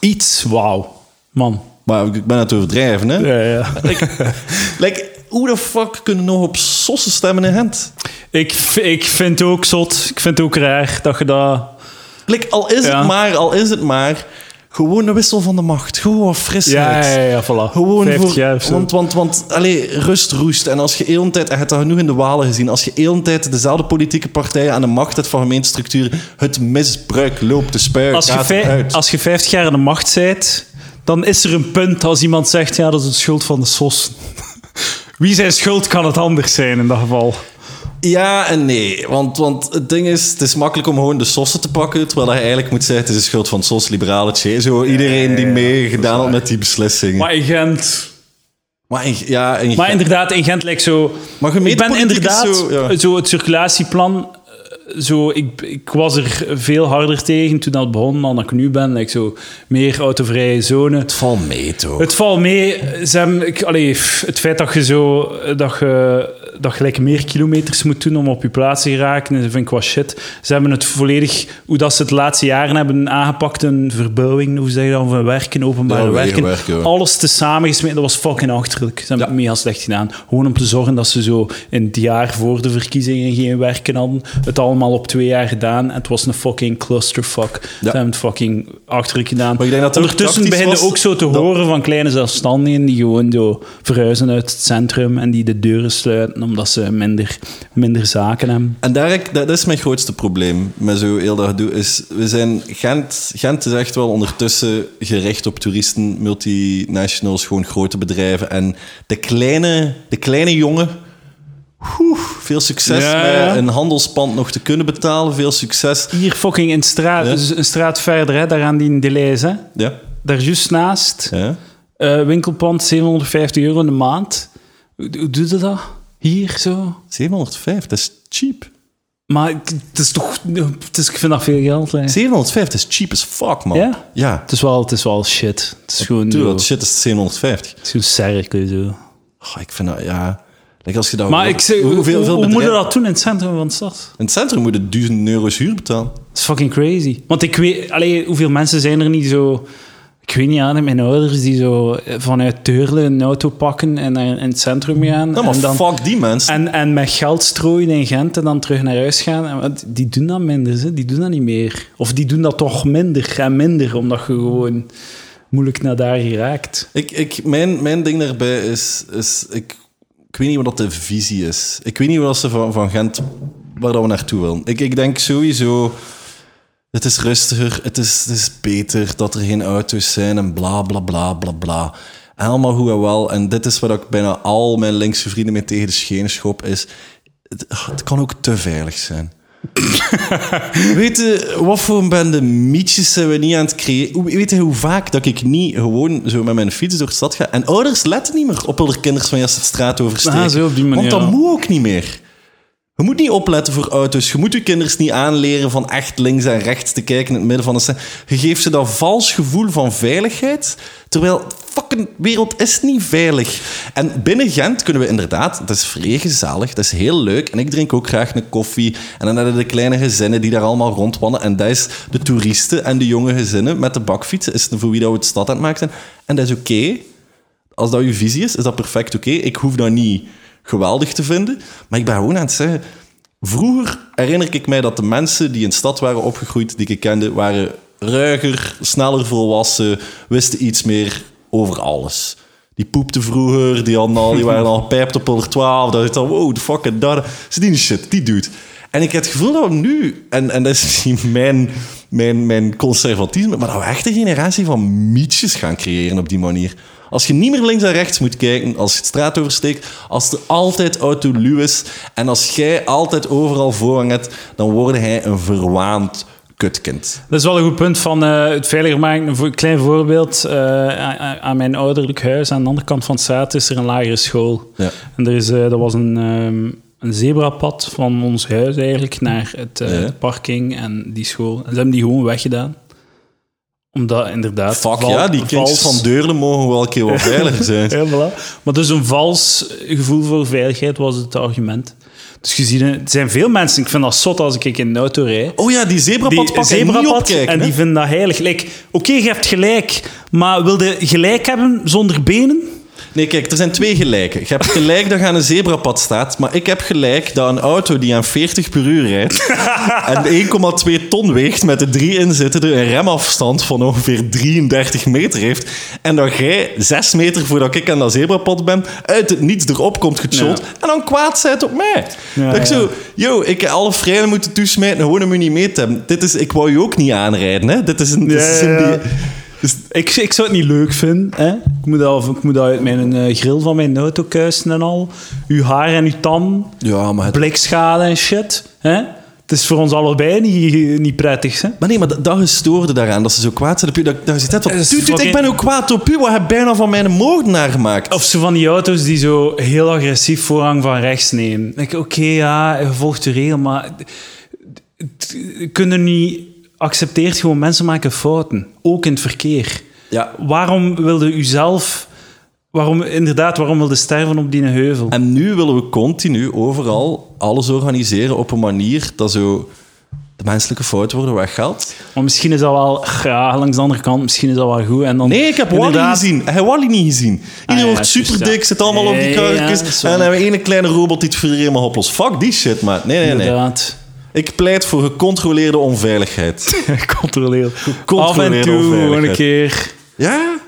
Iets, wauw. Man. Maar ik ben aan het overdrijven, hè? Ja, ja. Like, hoe de fuck kunnen nog op sossen stemmen in Gent? Ik, ik vind het ook zot. Ik vind het ook raar dat je dat... Like, al is Ja. het maar, al is het maar, gewoon een wissel van de macht. Gewoon frisheid. Ja, ja, ja, voilà. Gewoon 50 voor, jaar of zo. want, want, want allee, rust roest. En als je heel tijd, en je hebt dat genoeg in de Walen gezien, als je heel een tijd dezelfde politieke partijen aan de macht hebt van gemeentestructuren, het misbruik loopt de spuik als, je eruit. als je 50 jaar aan de macht bent, dan is er een punt als iemand zegt, ja, dat is de schuld van de SOS. Wie zijn schuld kan het anders zijn in dat geval? Ja en nee, want, want het ding is, het is makkelijk om gewoon de sossen te pakken, terwijl je eigenlijk moet zeggen, het is de schuld van SOS, liberale tje, zo iedereen die meegedaan had met die beslissingen. Maar in Gent... Maar in- ja, in- Maar inderdaad, in Gent lijkt zo... Maar ik ben inderdaad zo, ja. zo het circulatieplan... zo, ik, ik was er veel harder tegen toen dat begon dan dat ik nu ben. Like zo, meer autovrije zone. Het valt mee, toch? Het valt mee. Hebben, ik, allee, het feit dat je zo dat je, dat je like meer kilometers moet doen om op je plaats te geraken, dat vind ik wel shit. Ze hebben het volledig, hoe dat ze het laatste jaren hebben aangepakt, een verbouwing, hoe zeg je dat, een werken, openbare Ja, werken. Alles te samen dat was fucking achterlijk. Ze hebben Ja. het mega slecht gedaan. Gewoon om te zorgen dat ze zo in het jaar voor de verkiezingen geen werken hadden. Het allemaal op twee jaar gedaan. En het was een fucking clusterfuck. Ze hebben het fucking achterlijk gedaan. Maar ik denk dat Ondertussen beginnen ook zo te dat- horen van kleine zelfstandigen die gewoon zo verhuizen uit het centrum en die de deuren sluiten omdat ze minder, minder zaken hebben. En daar, dat is mijn grootste probleem met zo heel dat gedoe. Is, we zijn, Gent, Gent is echt wel ondertussen gericht op toeristen, multinationals, gewoon grote bedrijven. En de kleine, de kleine jongen, oeh, veel succes Ja, met een handelspand nog te kunnen betalen. Veel succes. Hier fucking in straat, Ja. dus een straat verder, hè, daar aan die Delays, hè. Ja, Daar juist naast, ja. eh, winkelpand, 750 euro in de maand. Hoe, doe je dat? Hier, zo? 705, dat is cheap. Maar het is toch... Het is, ik vind dat veel geld, hè. 705, dat is cheap as fuck, man. Ja? Ja. Het is wel, het is wel shit. Het is gewoon, Dude, shit is 750. het is gewoon cerkel, zo. Oh, ik vind dat, ja... Like als je dat Maar ik zeg, hoe- hoe, hoeveel, hoe, hoe moet je dat doen in het centrum van de stad? In het centrum moet je 1000 euro's huur betalen. Dat is fucking crazy. Want ik weet, allee, hoeveel mensen zijn er niet zo. Ik weet niet aan, mijn ouders die zo vanuit Deurle een auto pakken en naar in het centrum gaan. Ja, maar en, dan, fuck die mensen. en, en met geld strooien in Gent en dan terug naar huis gaan. En Die doen dat minder, ze. die doen dat niet meer. Of die doen dat toch minder en minder, omdat je gewoon moeilijk naar daar geraakt. Ik, ik, mijn, mijn ding daarbij is, is ik, ik weet niet wat de visie is. Ik weet niet wat ze van, van Gent, waar dat we naartoe willen. Ik, ik denk sowieso, het is rustiger, het is, het is beter dat er geen auto's zijn en bla bla bla bla bla. Allemaal goed en wel. En dit is wat ik bijna al mijn linkse vrienden mee tegen de schenen schop, is het kan ook te veilig zijn. Weet je, wat voor een bende mietjes zijn we niet aan het creëren? Weet je hoe vaak dat ik niet gewoon zo met mijn fiets door de stad ga en ouders letten niet meer op hun kinders van als ze de straat oversteken. Ah, zo op die manier, Want dat moet ook niet meer. Je moet niet opletten voor auto's. Je moet je kinders niet aanleren van echt links en rechts te kijken in het midden van de stad. Je geeft ze dat vals gevoel van veiligheid, terwijl fucking wereld is niet veilig. En binnen Gent kunnen we inderdaad, het is vrij gezellig, dat is heel leuk. En ik drink ook graag een koffie. En dan hebben de kleine gezinnen die daar allemaal rondwandelen. En dat is de toeristen en de jonge gezinnen met de bakfietsen, is voor wie dat we het stad aan het maken zijn. En dat is oké. Als dat uw visie is, is dat perfect oké. Ik hoef dat niet geweldig te vinden. Maar ik ben gewoon aan het zeggen... Vroeger herinner ik mij dat de mensen die in de stad waren opgegroeid, die ik kende, waren ruiger, sneller volwassen, wisten iets meer over alles. Die poepten vroeger, die, hadden al, die waren al gepijpt op onder 12. Dat is dan, wow, the fuck, en dat. Ze die shit, die doet. En ik heb het gevoel dat we nu, en, en dat is misschien mijn, mijn, mijn conservatisme, maar dat we echt een generatie van mietjes gaan creëren op die manier. Als je niet meer links en rechts moet kijken, als je de straat oversteekt, als er altijd autoluw is en als jij altijd overal voorrang hebt, dan word hij een verwaand kutkind. Dat is wel een goed punt van eh, het veiliger maken. Een klein voorbeeld. eh, aan, aan mijn ouderlijk huis, aan de andere kant van de straat, is er een lagere school. Ja. En er is, eh, dat was een, ehm, een zebrapad van ons huis eigenlijk naar het, eh, Ja. de parking en die school. En ze hebben die gewoon weggedaan. Omdat inderdaad... Fuck val- ja, die kindjes vals- van Deurle mogen wel een keer wat veiliger zijn. Ja, voilà. Maar dus een vals gevoel voor veiligheid was het argument. Dus je ziet, er zijn veel mensen, ik vind dat zot als ik in een auto rijd, Oh ja, die zebrapad die niet opkijken. en hè? die vinden dat heilig. Like, Oké, je hebt gelijk, maar wil je gelijk hebben zonder benen? Nee, kijk, er zijn twee gelijken. Je hebt gelijk dat je aan een zebrapad staat, maar ik heb gelijk dat een auto die aan 40 per uur rijdt en 1,2 ton weegt met de drie inzittenden een remafstand van ongeveer 33 meter heeft en dat jij 6 meter voordat ik aan dat zebrapad ben uit het niets erop komt gechot Ja. en dan kwaad zijt op mij. Ja, dat ik zo, yo, ik heb alle vrijheden moeten toesmijten gewoon om u niet mee te hebben. Dit is, ik wou je ook niet aanrijden, hè. Dit is een... dit is een dus Ik, ik zou het niet leuk vinden. Hè? Ik, moet dat, ik moet dat uit mijn eh, grill van mijn auto kuisen en al. Uw haar en uw tand, ja, maar het blikschade en shit. Hè? Het is voor ons allebei niet, niet prettig. Hè? Maar nee, maar dat, dat gestoorde daaraan, dat ze zo kwaad zijn op u. Dat, dat je zegt, van, Het is "Tuut, tuut, ik ben ook kwaad op u, wat heb bijna van mijn moordenaar gemaakt? Of zo van die auto's die zo heel agressief voorrang van rechts nemen. Ik, Oké, ja, je volgt de regel, maar kunnen niet... Accepteert gewoon, mensen maken fouten. Ook in het verkeer. Ja. Waarom wilde u zelf... Waarom, inderdaad, waarom wilde sterven op die heuvel? En nu willen we continu overal alles organiseren op een manier dat zo de menselijke fouten worden weggehaald. Maar misschien is dat wel... Ja, langs de andere kant, misschien is dat wel goed. En dan, Nee, ik heb Wally inderdaad- gezien. Hij Wally niet gezien. Iedereen ja, wordt super dik, ja. zit allemaal op die ja, is en dan hebben we één kleine robot die het voor iedereen mag oplossen. Fuck die shit, man. Nee, nee, nee. Ik pleit voor gecontroleerde onveiligheid. Controleer. Af en Gecontroleerde toe, gewoon een keer. Ja?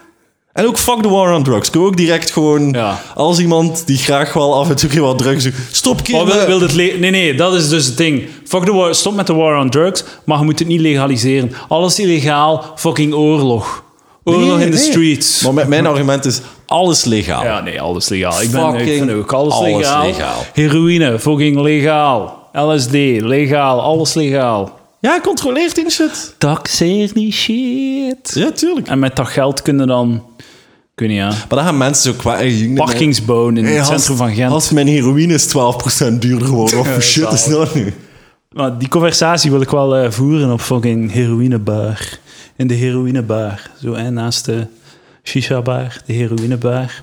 En ook fuck the war on drugs. Ik wil ook direct gewoon... Ja. Als iemand die graag wel af en toe wat drugs doet... Stop, kinderen. wil, wil het le- nee, nee, dat is dus het ding. Fuck the war, stop met de war on drugs, maar je moet het niet legaliseren. Alles illegaal, fucking oorlog. Oorlog Nee, in de nee. streets. Maar mijn, mijn argument is... Alles legaal. Ja, nee, alles legaal. Ik, ben, ik ook alles, alles legaal. legaal. Heroïne, fucking legaal. LSD, legaal. Alles legaal. Ja, controleert die shit. Taxeer die shit. Ja, tuurlijk. En met dat geld kunnen dan... Kun je ja, Maar dan gaan mensen zo qua... parkings bouwen in Hey, het als- centrum van Gent. Als mijn heroïne is 12% duurder geworden. Wat voor shit is dat nu? Maar die conversatie wil ik wel eh, voeren op fucking heroïnebar. In de heroïnebar. Zo hè, naast de shisha-bar, de heroïnebar.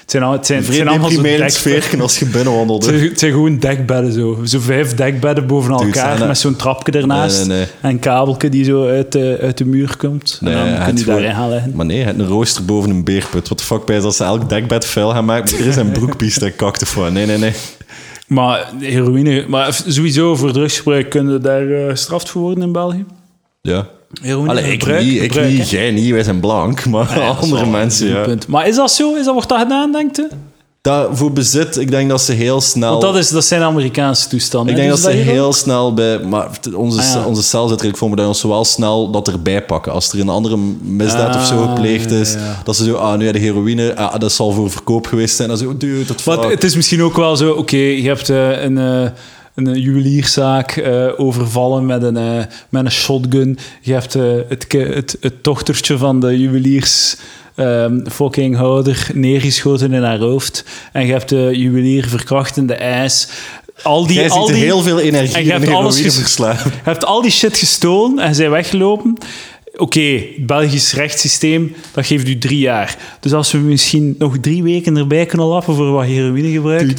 Het zijn, al, het zijn, het zijn Vreemd allemaal zo dekbedden. als je binnenwandelt. Het het zijn gewoon dekbedden zo. Zo vijf dekbedden boven elkaar dat- met zo'n trapje ernaast. Nee, nee, nee. En een kabeltje die zo uit de, uit de muur komt. En dan kun je daarin gaan liggen. Maar nee, het een rooster boven een beerput. Wat de fuck bij is als ze elk dekbed vuil gaan maken? Er is een broekpies dat kakte voor. Nee, nee, nee. Maar heroïne... Maar sowieso voor drugsgebruik kunnen daar eh gestraft voor worden in België? Ja. Allee, ik niet, ik jij niet, wij zijn blank, maar Ja, dat andere mensen, ja. punt. Maar is dat zo? Is dat, wordt dat gedaan, denkt u? Dat, voor bezit, ik denk dat ze heel snel... Want dat, is, dat zijn Amerikaanse toestanden. ik hè? denk dat Doen ze ook? heel snel bij... Maar onze, Ah, ja. onze cel zit er ik voor me dat ons wel snel dat erbij pakken. Als er een andere misdaad of zo Ah, gepleegd is, ja, dat ze zo, ah, nu heb je heroïne, ah, dat zal voor verkoop geweest zijn. Dan zo, dude, dat fuck. het is misschien ook wel zo, oké, je hebt eh, een, eh, een juwelierszaak eh, overvallen met een, eh, met een shotgun. Je hebt eh, het, het, het dochtertje van de juweliers ehm fucking houder neergeschoten in haar hoofd. En je hebt de juwelier verkracht in de ijs. Al die, al die, heel veel energie en je in hebt alles. Je hebt al die shit gestolen en zijn weggelopen. Oké, Belgisch rechtssysteem, dat geeft u drie jaar. Dus als we misschien nog drie weken erbij kunnen lappen voor wat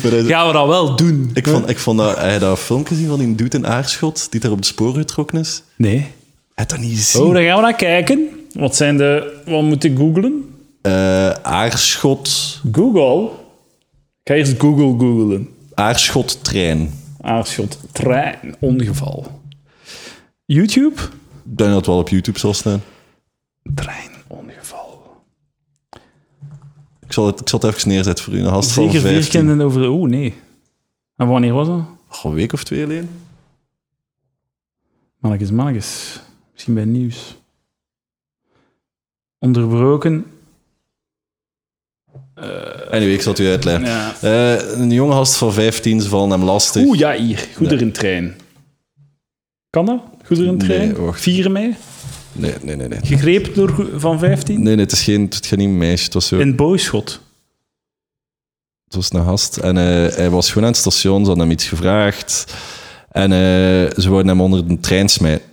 maar dat- gaan we dat wel doen. Ik vond, ik vond dat, heb je dat filmpje gezien van die dude in Aarschot, die daar op de sporen getrokken is? Nee. Heb je dat niet gezien? Oh, daar gaan we naar kijken. Wat zijn de... Wat moet ik googlen? Eh, Aarschot, Google? Ik ga eerst Google googlen. Aarschot trein. Aarschot, trein, ongeval. YouTube? Denk dat het wel op YouTube zal staan. Trein, ongeval. Ik zal het, ik zal het even neerzetten voor u. Een hast van Zeker 15. vier kinderen over... Oeh, nee. En wanneer was dat? Goh, Een week of twee geleden. Mannetjes, mannetjes. Misschien bij het nieuws. Onderbroken. Anyway, ik zal het u uitleggen. Ja. Eh, een jonge gast van 15, ze vallen hem lastig. Oeh, ja, hier. Goederentrein. Kan dat? Goederentrein? Nee, wacht. 4 mei? Nee, nee, nee. Nee, Gegrepen door van 15? nee, nee het, is geen, het niet een meisje. Het was, zo, In Boyschot. het was een gast. En eh, hij was gewoon aan het station, ze hadden hem iets gevraagd. En eh, ze wouden hem onder de trein smijten.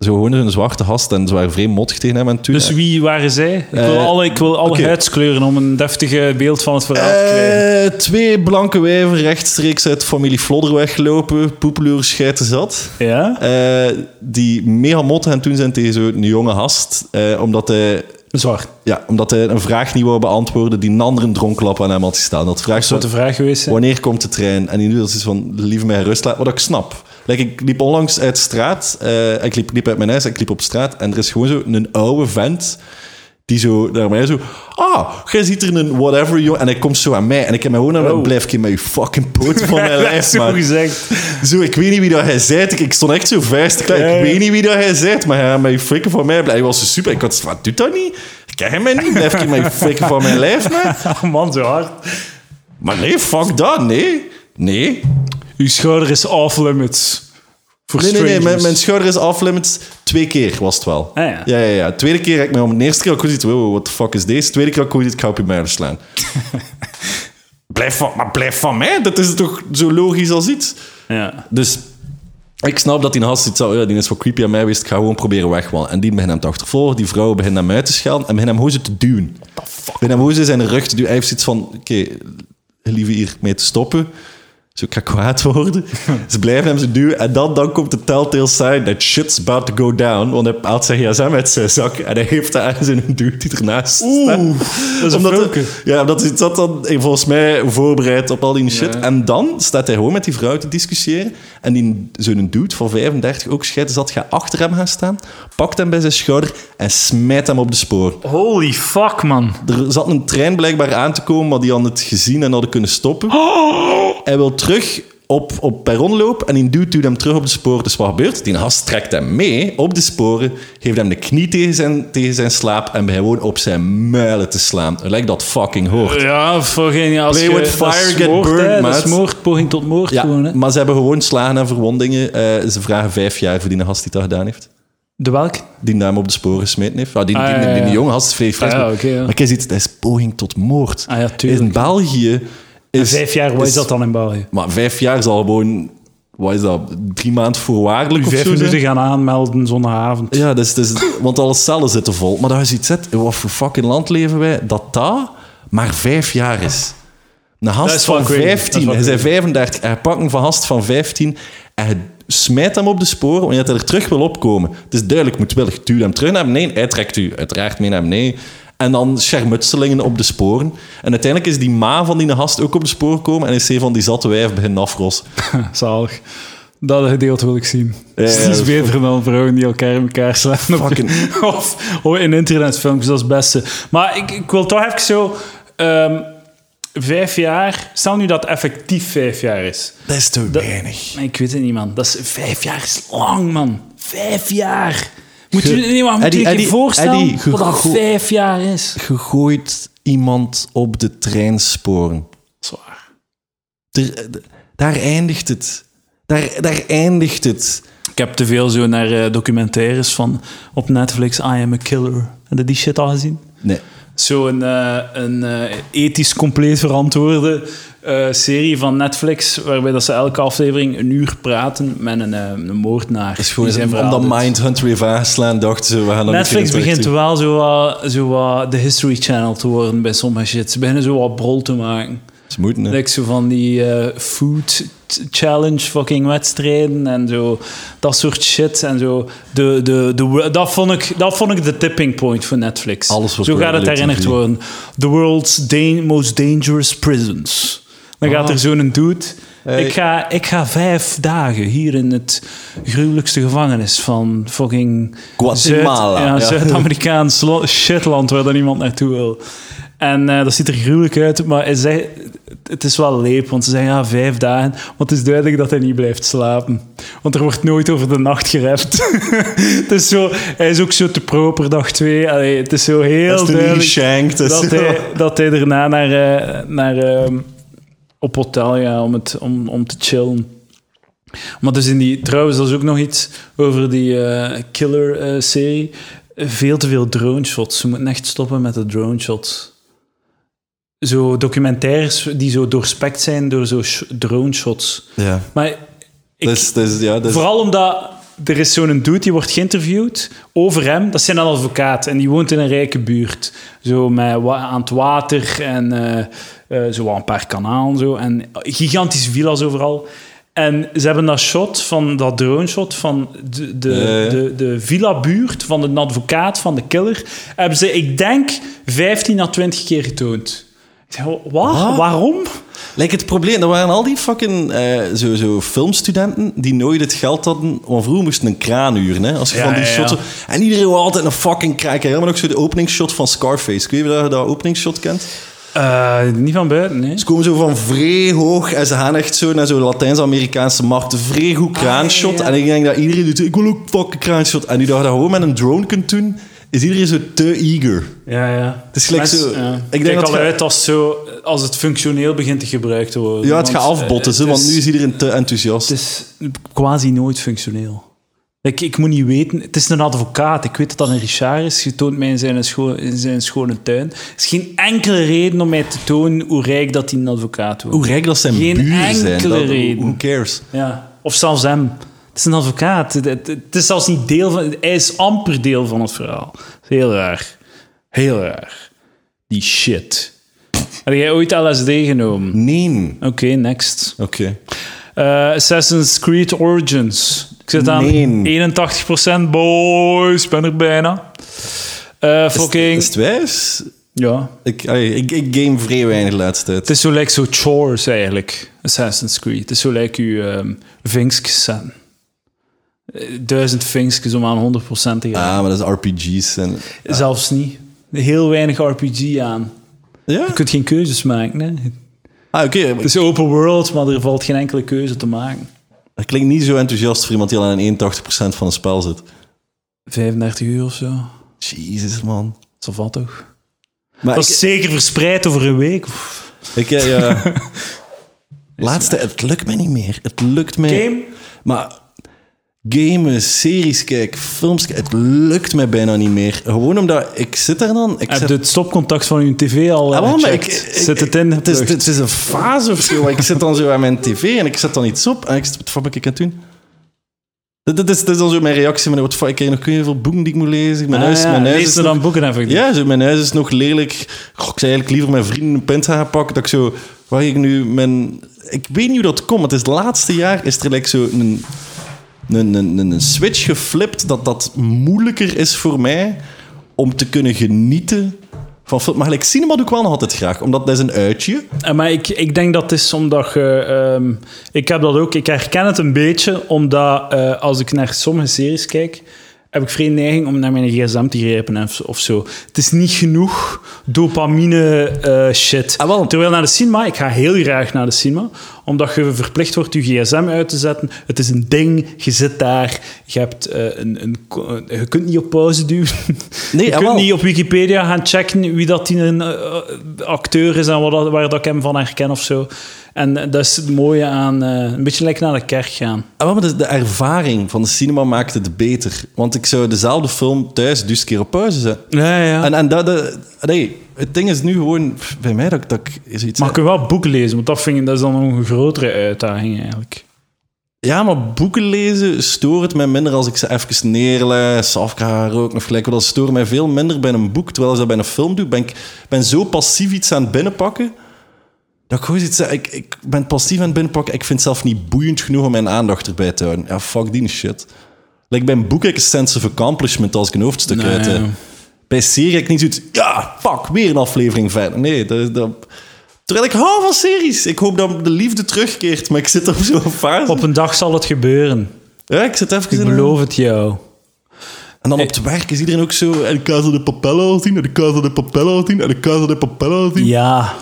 Zo gewoon een zwarte gast en ze waren vreemd mottig tegen hem aan het doen. Dus wie waren zij? Ik wil Eh, alle, ik wil alle huidskleuren om een deftige beeld van het verhaal te krijgen. Eh, twee blanke wijven rechtstreeks uit familie Flodder weggelopen, poepeloer scheiden zat. Ja? Eh, die mega mot hen toen zijn tegen zo'n jonge gast, omdat, hij, Zwart. ja, omdat hij een vraag niet wou beantwoorden die een andere dronklap aan hem had gestaan. Dat vraagt Zou zo, de vraag geweest zijn? wanneer komt de trein? En die nu dat is van, lieve mij rust laten, wat ik snap. Like, ik liep onlangs uit straat, eh, ik liep, liep uit mijn huis, ik liep op straat en er is gewoon zo een oude vent die zo naar mij zo, ah, jij ziet er een whatever, joh. En hij komt zo aan mij en ik heb mij gewoon aan Oh. blijf ik met je fucking poten van mijn lijf, zo man. gezegd. Zo, ik weet niet wie dat hij zei. Ik, ik stond echt zo klaar. Ja, Ik weet niet wie dat hij zei, maar hij met je flikken van mij. Hij was zo super. Ik had wat doet dat niet? Ken je mij niet? Blijf je met je flikken van mijn lijf, man? Oh man, zo hard. Maar nee, fuck dat. Nee. Nee. Uw schouder is off limits. Voor Nee, nee, nee. Mijn, mijn schouder is off-limits. Twee keer was het wel. Ah, ja. Ja, ja, ja. Tweede keer heb ik me om de eerste keer al goed wow, what the fuck is deze? Tweede keer al goed ik ga op je muil slaan. blijf van, maar blijf van mij. Dat is toch zo logisch als iets? Ja. Dus Ik snap dat die gast iets oh ja, die is wat creepy aan mij geweest, ik ga gewoon proberen wegwandelen. En die begint hem te achtervolgen, die vrouw begint hem uit te schelden en begint hem zo te duwen. Begint hem gewoon zo zijn rug te duwen. Hij heeft zoiets van, oké, lieve hier mee te stoppen. Zo, ik ga kwaad worden. Ze blijven hem zo duwen. En dan, dan komt de telltale sign that shit's about to go down. Want hij haalt zijn gsm uit zijn zak. En hij heeft daar in een dude die ernaast staat. Oeh, dat is Omdat Ja, omdat hij zat dan eh, volgens mij voorbereid op al die shit. Ja. En dan staat hij gewoon met die vrouw te discussiëren. En die zo'n dude van 35, ook scheiden zat, gaat achter hem gaan staan. Pakt hem bij zijn schouder en smijt hem op de spoor. Holy fuck, man. Er zat een trein blijkbaar aan te komen, maar die hadden het gezien en hadden kunnen stoppen. Hij wil terug op, op perron lopen en die duwt hem terug op de sporen. Dus wat gebeurt? Die gast trekt hem mee op de sporen, geeft hem de knie tegen zijn, tegen zijn slaap en begint gewoon op zijn muilen te slaan. Lijkt dat fucking hoort. Ja, fucking... Als Play with fire, get moord, burned. Dat is moord, poging tot moord Ja, gewoon, hè. maar ze hebben gewoon slagen en verwondingen. Eh, ze vragen vijf jaar voor die gast die dat gedaan heeft. De welk? Die hem op de sporen gesmeten heeft. Die, Ah, die, die, die ja. jonge gast is vrij. Ah, ja, maar- oké, ja. Maar kijk, eens, dat is poging tot moord. Ah ja, tuurlijk. In België is... Vijf jaar, wat is is- dat dan in België? Maar vijf jaar zal gewoon... Wat is dat? Drie maanden voorwaardelijk of Vijf zo zijn? minuten gaan aanmelden zondagavond. Ja, dus, dus, want alle cellen zitten vol. Maar dat is iets, zet, in wat voor fucking land leven wij, dat dat maar vijf jaar is. Een wel van crazy. Dat is 15, wel hij zei crazy. 35, hij pakt een van gast van 15 en hij smijt hem op de sporen wanneer hij er terug wil opkomen. Het is duidelijk, moedwillig, duw hem terug naar beneden, hij trekt u uiteraard mee naar beneden. En dan schermutselingen op de sporen. En uiteindelijk is die ma van die gast ook op de sporen gekomen en is een van die zatte wijven beginnen afrossen. Zalig. Dat gedeelte wil ik zien. Ja, ja, is beter dan vrouwen die elkaar in elkaar slaan. Fucking- of, of in internetfilmpjes, dat is het beste. Maar ik, ik wil toch even zo... ehm, vijf jaar... Stel nu dat het effectief vijf jaar is. Dat is te Dat- weinig. Ik weet het niet, man. Dat is, vijf jaar is lang, man. Vijf jaar. Moet je nee, maar moet Eddie, je voorstellen Eddie, ge- wat dat vijf jaar is? gegooid iemand op de treinsporen. Zwaar. Daar eindigt het. Daar, daar eindigt het. Ik heb te veel zo naar eh, documentaires van op Netflix. I am a killer. Heb je die shit al gezien? Nee. Zo'n eh, een eh, ethisch compleet verantwoorde eh, serie van Netflix, waarbij dat ze elke aflevering een uur praten met een, eh, een moordenaar. Is gewoon zijn doet. Mindhunter even aanslaan, dachten ze, we gaan dat Netflix begint wel zo wat, zo wat de History Channel te worden bij sommige shit. Ze beginnen zo wat brol te maken. Ze moeten, hè. Like zo van die eh, food challenge fucking wedstrijden en zo dat soort shit en zo. De, de, de, dat, vond ik, dat vond ik de tipping point voor Netflix. Alles zo gaat het herinnerd worden. The world's most dangerous prisons. Dan gaat Ah. er zo'n dude. Hey. Ik, ga, ik ga vijf dagen hier in het gruwelijkste gevangenis van fucking Guatemala, Zuid- ja, ja. Zuid-Amerikaans shitland waar dan niemand naartoe wil. En eh, dat ziet er gruwelijk uit, maar hij zegt, het is wel leep, want ze zeggen ja, vijf dagen. Want het is duidelijk dat hij niet blijft slapen. Want er wordt nooit over de nacht gerept. het is zo, hij is ook zo te proper dag twee. Allee, het is zo heel Dat is duidelijk geshankt. Dat, hij, dat hij daarna naar, eh, naar, ehm, op hotel gaat om, het, om, om te chillen. Maar dus in die, trouwens, dat is ook nog iets over die eh, killer-serie. veel te veel drone shots. Ze moeten echt stoppen met de drone shots. Zo documentaires die zo doorspekt zijn door zo sh- drone shots. ja. Maar ik, dat is, ja, is, Vooral omdat er is zo'n dude die wordt geïnterviewd over hem. Dat is zijn advocaat en die woont in een rijke buurt. Zo met aan het water en eh, eh, zo wat een paar kanalen. Zo, en gigantische villa's overal. En ze hebben dat shot van dat drone shot van de, de, Eh. de, de villa-buurt van de advocaat van de killer. Hebben ze, ik denk, 15 à 20 keer getoond. Ik zeg, wat? Ah. Waarom? Like het probleem, dat waren al die fucking eh, zo, zo filmstudenten die nooit het geld hadden. Want vroeger moesten een kraan huren, hè, als je Ja, van die ja, ja. shots... En iedereen wil altijd een fucking kraan. Ik ook zo de openingsshot van Scarface. Of je dat openingsshot kent. Eh, niet van buiten, nee. Ze komen zo van vrij hoog en ze gaan echt zo naar zo'n Latijns-Amerikaanse markt. Een vrij goed kraanshot. Ah, ja. En ik denk dat iedereen doet, ik wil ook fucking kraanshot. En nu dat je dat gewoon met een drone kunt doen, is iedereen zo te eager. Ja, ja. Het is gelijk zo- ja. ik denk dat al het- uit als, zo, als het functioneel begint te gebruikt te worden. Ja, het gaat Want, afbotten, eh, het want nu is iedereen te enthousiast. Het is quasi nooit functioneel. Ik, ik moet niet weten... Het is een advocaat. Ik weet dat dat een Richard is. Je toont mij in zijn, scho in zijn schone tuin. Er is geen enkele reden om mij te tonen hoe rijk dat hij een advocaat wordt. Hoe rijk dat zijn Geen buren zijn. enkele dat- reden. Who cares? Ja. Of zelfs hem. Het is een advocaat. Het, het- het is zelfs niet deel van... Hij is amper deel van het verhaal. Heel raar. Heel raar. Die shit. Heb jij ooit LSD genomen? Nee. Oké, next. Oké. Eh, Assassin's Creed Origins. Ik zit aan Nee. 81% boys. Ben er bijna. Eh, fucking... Is het wijs? ja. Ik, allee, ik, ik game vrij weinig de laatste tijd. Het is zo lijkt zo chores eigenlijk. Assassin's Creed. Het is zo lijkt u um, vinkjes zetten. Eh, Duizend vinkjes om aan 100% te gaan. Ah, maar dat is RPG's. En, Zelfs niet. Heel weinig RPG aan. ja? Je kunt geen keuzes maken. Hè. Ah, oké. Het is open world, maar er valt geen enkele keuze te maken. Dat klinkt niet zo enthousiast voor iemand die al aan 81% van een spel zit. 35 uur of zo. Jezus, man. Dat valt toch? Maar Dat ik, is zeker verspreid over een week. Of- ik, ja, ja. Laatste, het lukt me niet meer. Het lukt me. Game? Maar gamen, series kijken, films kijken, het lukt mij bijna niet meer. Gewoon omdat ik zit daar dan. Ik Heb zet- je het stopcontact van je tv al Ah, maar ik, Zit het in? Het is, het is een fase of zo. Ik zit dan zo aan mijn tv en ik zet dan iets op en ik wat fuck ben ik aan het doen? Dit, is, dit is dan zo mijn reactie. Met, wat ik krijg nog veel boeken die ik moet lezen. Mijn Ah, huis, ja. mijn huis Lees is er nog- dan boeken even. Ja, zo, mijn huis is nog lelijk. Goh, ik zou eigenlijk liever mijn vrienden een pint gaan pakken. Dat ik zo, waar ik nu mijn... Ik weet niet hoe dat komt. Het is het laatste jaar is er like zo een, een, switch geflipt dat dat moeilijker is voor mij om te kunnen genieten van film. Maar cinema doe ik wel nog altijd graag, omdat dat is een uitje. Eh, Maar ik, ik denk dat het is omdat je... ehm, ik heb dat ook. Ik herken het een beetje, omdat eh, als ik naar sommige series kijk, heb ik vrij neiging om naar mijn gsm te grijpen of, zo. Het is niet genoeg dopamine eh, shit. Ah, wel. Terwijl naar de cinema, ik ga heel graag naar de cinema, omdat je verplicht wordt je gsm uit te zetten. Het is een ding, je zit daar, je, hebt, eh, een, een, ko- je kunt niet op pauze duwen. Nee, je ah, kunt niet op Wikipedia gaan checken wie dat die een eh, acteur is en wat, dat- waar dat ik hem van herken of zo. En eh, dat is het mooie aan eh, een beetje lekker naar de kerk gaan. Ah, maar de, de ervaring van de cinema maakt het beter. Want ik zou dezelfde film thuis dus een keer op pauze zetten. Ja, ja. En, en dat, dat- nee, het ding is nu gewoon bij mij dat, ik- dat ik zoiets maar ik kan wel boeken lezen, want dat, vind ik, dat is dan nog een grotere uitdaging eigenlijk. Ja, maar boeken lezen stoort het mij minder als ik ze even neerlees, af ga roken of gelijk. wat. Dat stoort mij veel minder bij een boek. Terwijl als ik dat bij een film doe, ben ik ben zo passief iets aan het binnenpakken. Dat ik gewoon zeg, ik, ik ben passief aan het binnenpakken. Ik vind het zelf niet boeiend genoeg om mijn aandacht erbij te houden. Ja, fuck die shit. Like bij een boek heb ik een sense of accomplishment als ik een hoofdstuk Nee, uit heb. ja. Bij serie heb ik niet zoiets, ja, fuck, weer een aflevering verder. Nee, dat, dat, terwijl ik hou van series. Ik hoop dat de liefde terugkeert, maar ik zit op zo'n fase. Op een dag zal het gebeuren. Ja, ik zit even Ik in een- beloof het jou. En dan op het werk is iedereen ook zo... En de Casa de Papel al zien, en de Casa de Papel al zien, en de Casa de Papel al zien. Ja.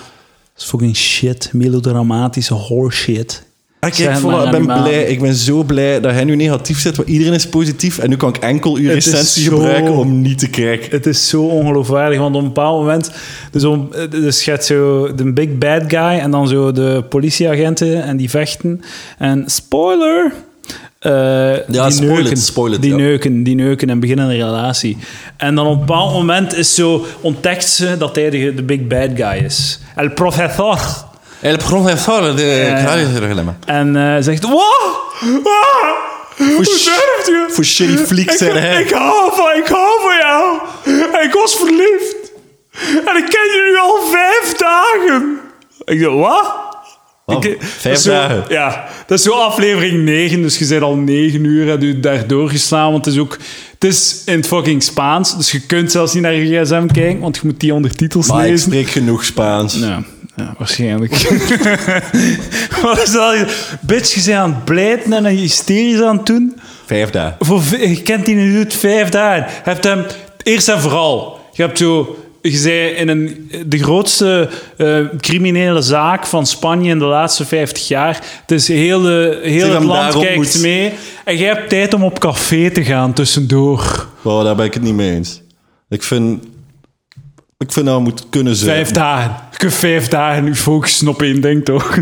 Dat is fucking shit. Melodramatische horseshit. Ah, kijk, voilà, ik ben blij. Ik ben zo blij dat hij nu negatief zit, want iedereen is positief. En nu kan ik enkel uw recensie zo- gebruiken om niet te kijken. Het is zo ongeloofwaardig, want op een bepaald moment... Dus, om, dus je hebt zo de big bad guy en dan zo de politieagenten en die vechten. En spoiler... eh, die spoil it, neuken, spoil it, die ja. neuken, die neuken en beginnen een relatie. En dan op een bepaald moment is zo, ontdekt ze dat hij de, de big bad guy is. El professor. El professor de Ja. En eh, zegt, wow, hoe durft u? Voor shitty fliek Ik, zijn hij. ik, hou van, ik hou van jou. Ik was verliefd. En ik ken je nu al vijf dagen. Ik dacht, wat? Ik- Vijf zo- dagen? Ja, dat is zo aflevering 9, dus je bent al 9 uur en je daar doorgeslaan, want het is ook... Het is in het fucking Spaans, dus je kunt zelfs niet naar je gsm kijken, want je moet die ondertitels Maar ik lezen. spreek genoeg Spaans. Ja, ja waarschijnlijk. Wat is dat? Bitch, je bent aan het blijten en hysterisch aan het doen. Vijf dagen. Voor, je kent die nu vijf dagen. Je hebt hem, eerst en vooral, je hebt zo, je zei in een, de grootste eh, criminele zaak van Spanje in de laatste 50 jaar. Het is heel, de, heel Zeg het land kijkt moet- mee. En jij hebt tijd om op café te gaan tussendoor. Wow, daar ben ik het niet mee eens. Ik vind... Ik vind dat we moeten kunnen zijn. Vijf dagen. Je kunt vijf dagen nu focussen op één ding, toch?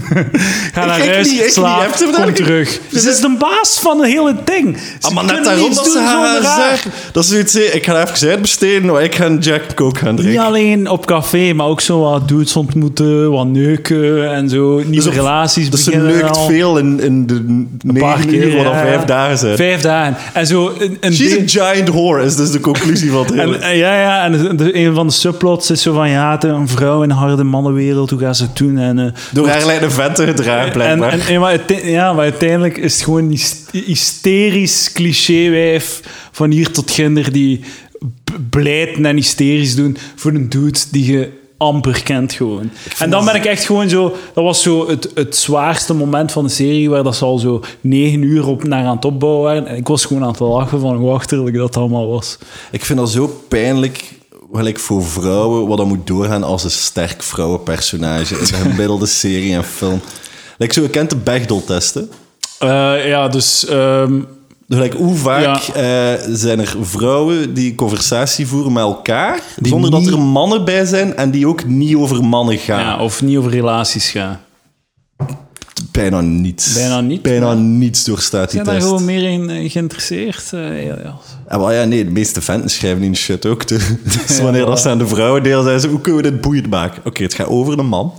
Ga naar Ik huis, niet, ik slaap, niet. Heb kom dat niet? terug. Ze is de baas van het hele ding. Ze Ah, maar net kunnen daarom niets dat ze doen haar zeggen. Dat is zoiets, ik ga even uitbesteden, maar ik ga een Jack Coke gaan Niet drinken. alleen op café, maar ook zo wat dudes ontmoeten, wat neuken en zo. Nieuwe op- relaties Dus ze beginnen neukt al. veel in, in de Een paar negen uur, keer, wat al ja, vijf dagen zijn. Vijf dagen. En zo een, een She's a giant whore, is dus de conclusie van het hele... En, en ja, ja, en de, de- een van de subplots is zo van, ja, een vrouw in een harde mannenwereld, hoe gaat ze het doen? En, eh, Door haar lijkt een vent te gedragen, en, blijkbaar. en, en maar, ja, maar uiteindelijk is het gewoon een hys- hysterisch clichéwijf van hier tot ginder die blijten en hysterisch doen voor een dude die je amper kent gewoon. En dan ben ik echt gewoon zo... Dat was zo het, het zwaarste moment van de serie, waar dat ze al zo negen uur op naar aan het opbouwen waren. En ik was gewoon aan het lachen van hoe achterlijk dat allemaal was. Ik vind dat zo pijnlijk gelijk voor vrouwen wat dat moet doorgaan als een sterk vrouwenpersonage in de gemiddelde serie en film. Like zo, je kent de Bechdel-testen. Eh, ja, dus... ehm, Gelijk, hoe vaak Ja. eh, zijn er vrouwen die conversatie voeren met elkaar, Die zonder niet- dat er mannen bij zijn en die ook niet over mannen gaan? ja, of niet over relaties gaan. Bijna niets. Bijna niet, Bijna niets doorstaat die Zijn daar test. gewoon meer in eh, geïnteresseerd? Eh, ja, ja. Ja, maar ja, nee, de meeste fans schrijven die shit ook. Dus wanneer Ja, dat ze aan de vrouwen deel zijn, ze, hoe kunnen we dit boeiend maken? Oké, het gaat over een man.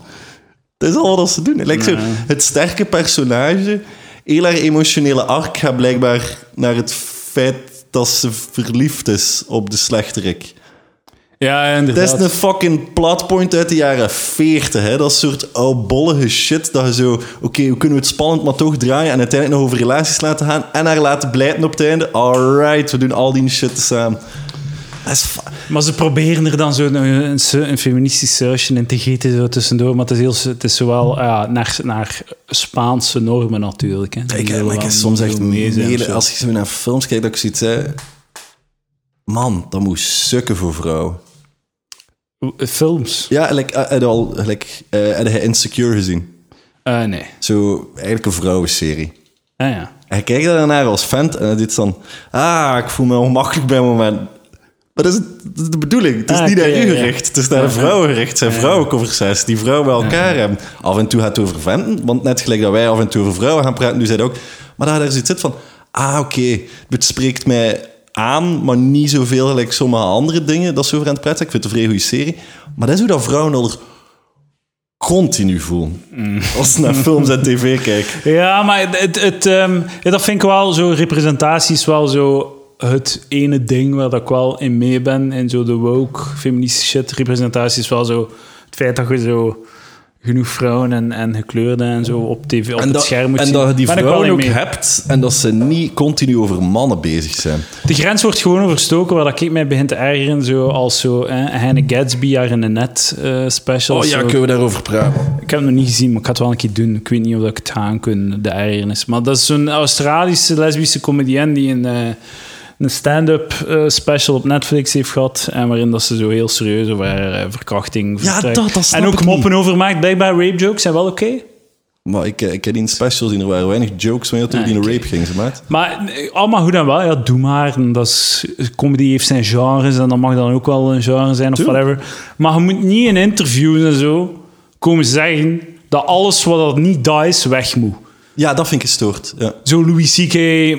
Dat is al wat ze doen. Like zo, het sterke personage, heel haar emotionele arc gaat blijkbaar naar het feit dat ze verliefd is op de slechterik. Ja, Dat inderdaad. is een fucking plotpoint uit de jaren 40. Hè? Dat soort oudbollige shit. Dat je zo, oké, hoe kunnen we het spannend maar toch draaien en uiteindelijk nog over relaties laten gaan en haar laten blijten op het einde. Alright, we doen al die shit samen. Dat Maar ze proberen er dan zo een, een, een feministisch sausje in te gieten zo tussendoor. Maar het is, heel, het is zowel ja, naar, naar Spaanse normen natuurlijk. Hè. Die ik, maar ik soms echt mede, als ik zo naar films kijk, dat ik zoiets zeg... Man, dat moet sukken voor vrouwen. Films? Ja, like, uh, je al, like, uh, heb je Insecure gezien? Eh, nee. Zo, eigenlijk een vrouwenserie. Ah, ja. Hij kijkt daarnaar als vent en hij doet dan... Ah, ik voel me ongemakkelijk bij een moment. Maar dat is, dat is de bedoeling. Het is Ah, niet naar u ja, ja. gericht. Het is naar de vrouwen gericht. Het zijn vrouwenconversaties die vrouwen bij elkaar hebben. Af en toe gaat het over venten. Want net gelijk dat wij af en toe over vrouwen gaan praten, nu zei het ook... Maar daar, daar zit het van... Ah, oké. Het spreekt mij aan, maar niet zoveel gelijk sommige andere dingen dat het praten zijn. Ik vind het een vrij goede serie. Maar dat is hoe dat vrouwen al er continu voelen. Mm. Als ze naar films en tv kijken. Ja, maar het, het, ehm, dat vind ik wel zo. Representatie is wel zo het ene ding waar dat ik wel in mee ben. En zo de woke, feministische shit. Representatie is wel zo het feit dat je zo genoeg vrouwen en, en gekleurden en zo op tv, op en het dat, scherm moet en zien. dat je die vrouwen ook mee. hebt en dat ze niet continu over mannen bezig zijn. De grens wordt gewoon overstoken, waar dat ik mij begin te ergeren. Zo als zo, eh, Hannah Gatsby, haar in een net eh, special. Oh ja, zo. kunnen we daarover praten? Ik heb het nog niet gezien, maar ik ga het wel een keer doen. Ik weet niet of ik het aan kan, de ergernis. Maar dat is zo'n Australische lesbische comedienne die een, eh, een stand-up eh, special op Netflix heeft gehad. En waarin dat ze zo heel serieus over haar eh, verkrachting Ja, vertrekt. dat- dat snap En ook ik moppen over maakt. Blijkbaar rape jokes zijn wel oké. Maar ik, eh, ik heb die in specials zien, er waren weinig jokes meer toen Ah, die in oké. rape ging, ze maat. Maar allemaal goed en wel. Ja, doe maar. En dat is, comedy heeft zijn genres en dat mag dan ook wel een genre zijn of whatever. Maar je moet niet in interviews en zo komen zeggen dat alles wat dat niet dat is, weg moet. Ja, dat vind ik gestoord. Ja. Zo Louis C.K.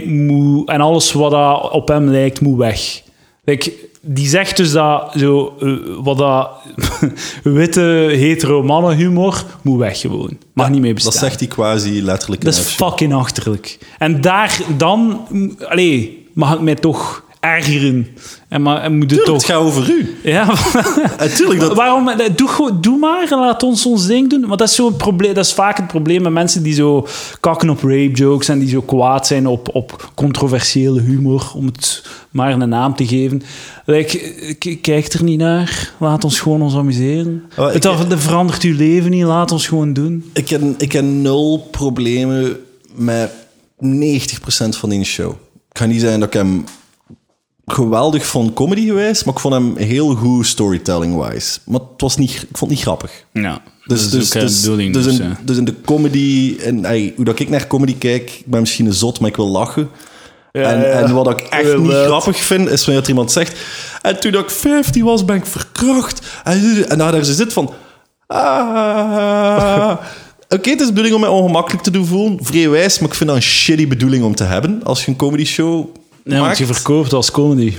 moet, en alles wat dat op hem lijkt, moet weg. Like, die zegt dus dat zo, eh, wat dat witte hetero mannen humor moet weg gewoon. Mag niet meer bestaan. Dat zegt hij quasi letterlijk. Dat is fucking achterlijk. En daar dan, allee, mag ik mij toch ergeren. En, maar, en moet het toch... het gaat over u. Ja, Natuurlijk, dat... waarom? eh, Doe, doe maar en laat ons ons ding doen. Want dat is, zo'n probleem, dat is vaak het probleem met mensen die zo kakken op rape jokes en die zo kwaad zijn op, op controversiële humor, om het maar een naam te geven. Like, k- kijk er niet naar. Laat ons gewoon ons amuseren. Oh, het verandert uw leven niet. Laat ons gewoon doen. Ik heb, ik heb nul problemen met 90% van die show. Ik ga niet zeggen dat ik hem geweldig vond comedy geweest, maar ik vond hem heel goed storytelling-wise. Maar het was niet, ik vond het niet grappig. Ja, Dus, dat is dus, ook, eh, dus, de bedoeling. dus, dus, in, eh. dus in de comedy, en ey, hoe dat ik naar comedy kijk, ik ben misschien een zot, maar ik wil lachen. Ja, en, ja. en wat ik echt niet grappig vind, is wanneer er iemand zegt... En toen ik 15 was, ben ik verkracht. En, en daar ze zit van... Ah. Oké, het is de bedoeling om mij ongemakkelijk te doen voelen. Vrij wijs, maar ik vind dat een shitty bedoeling om te hebben. Als je een comedy show Ja, want je verkoopt als comedy.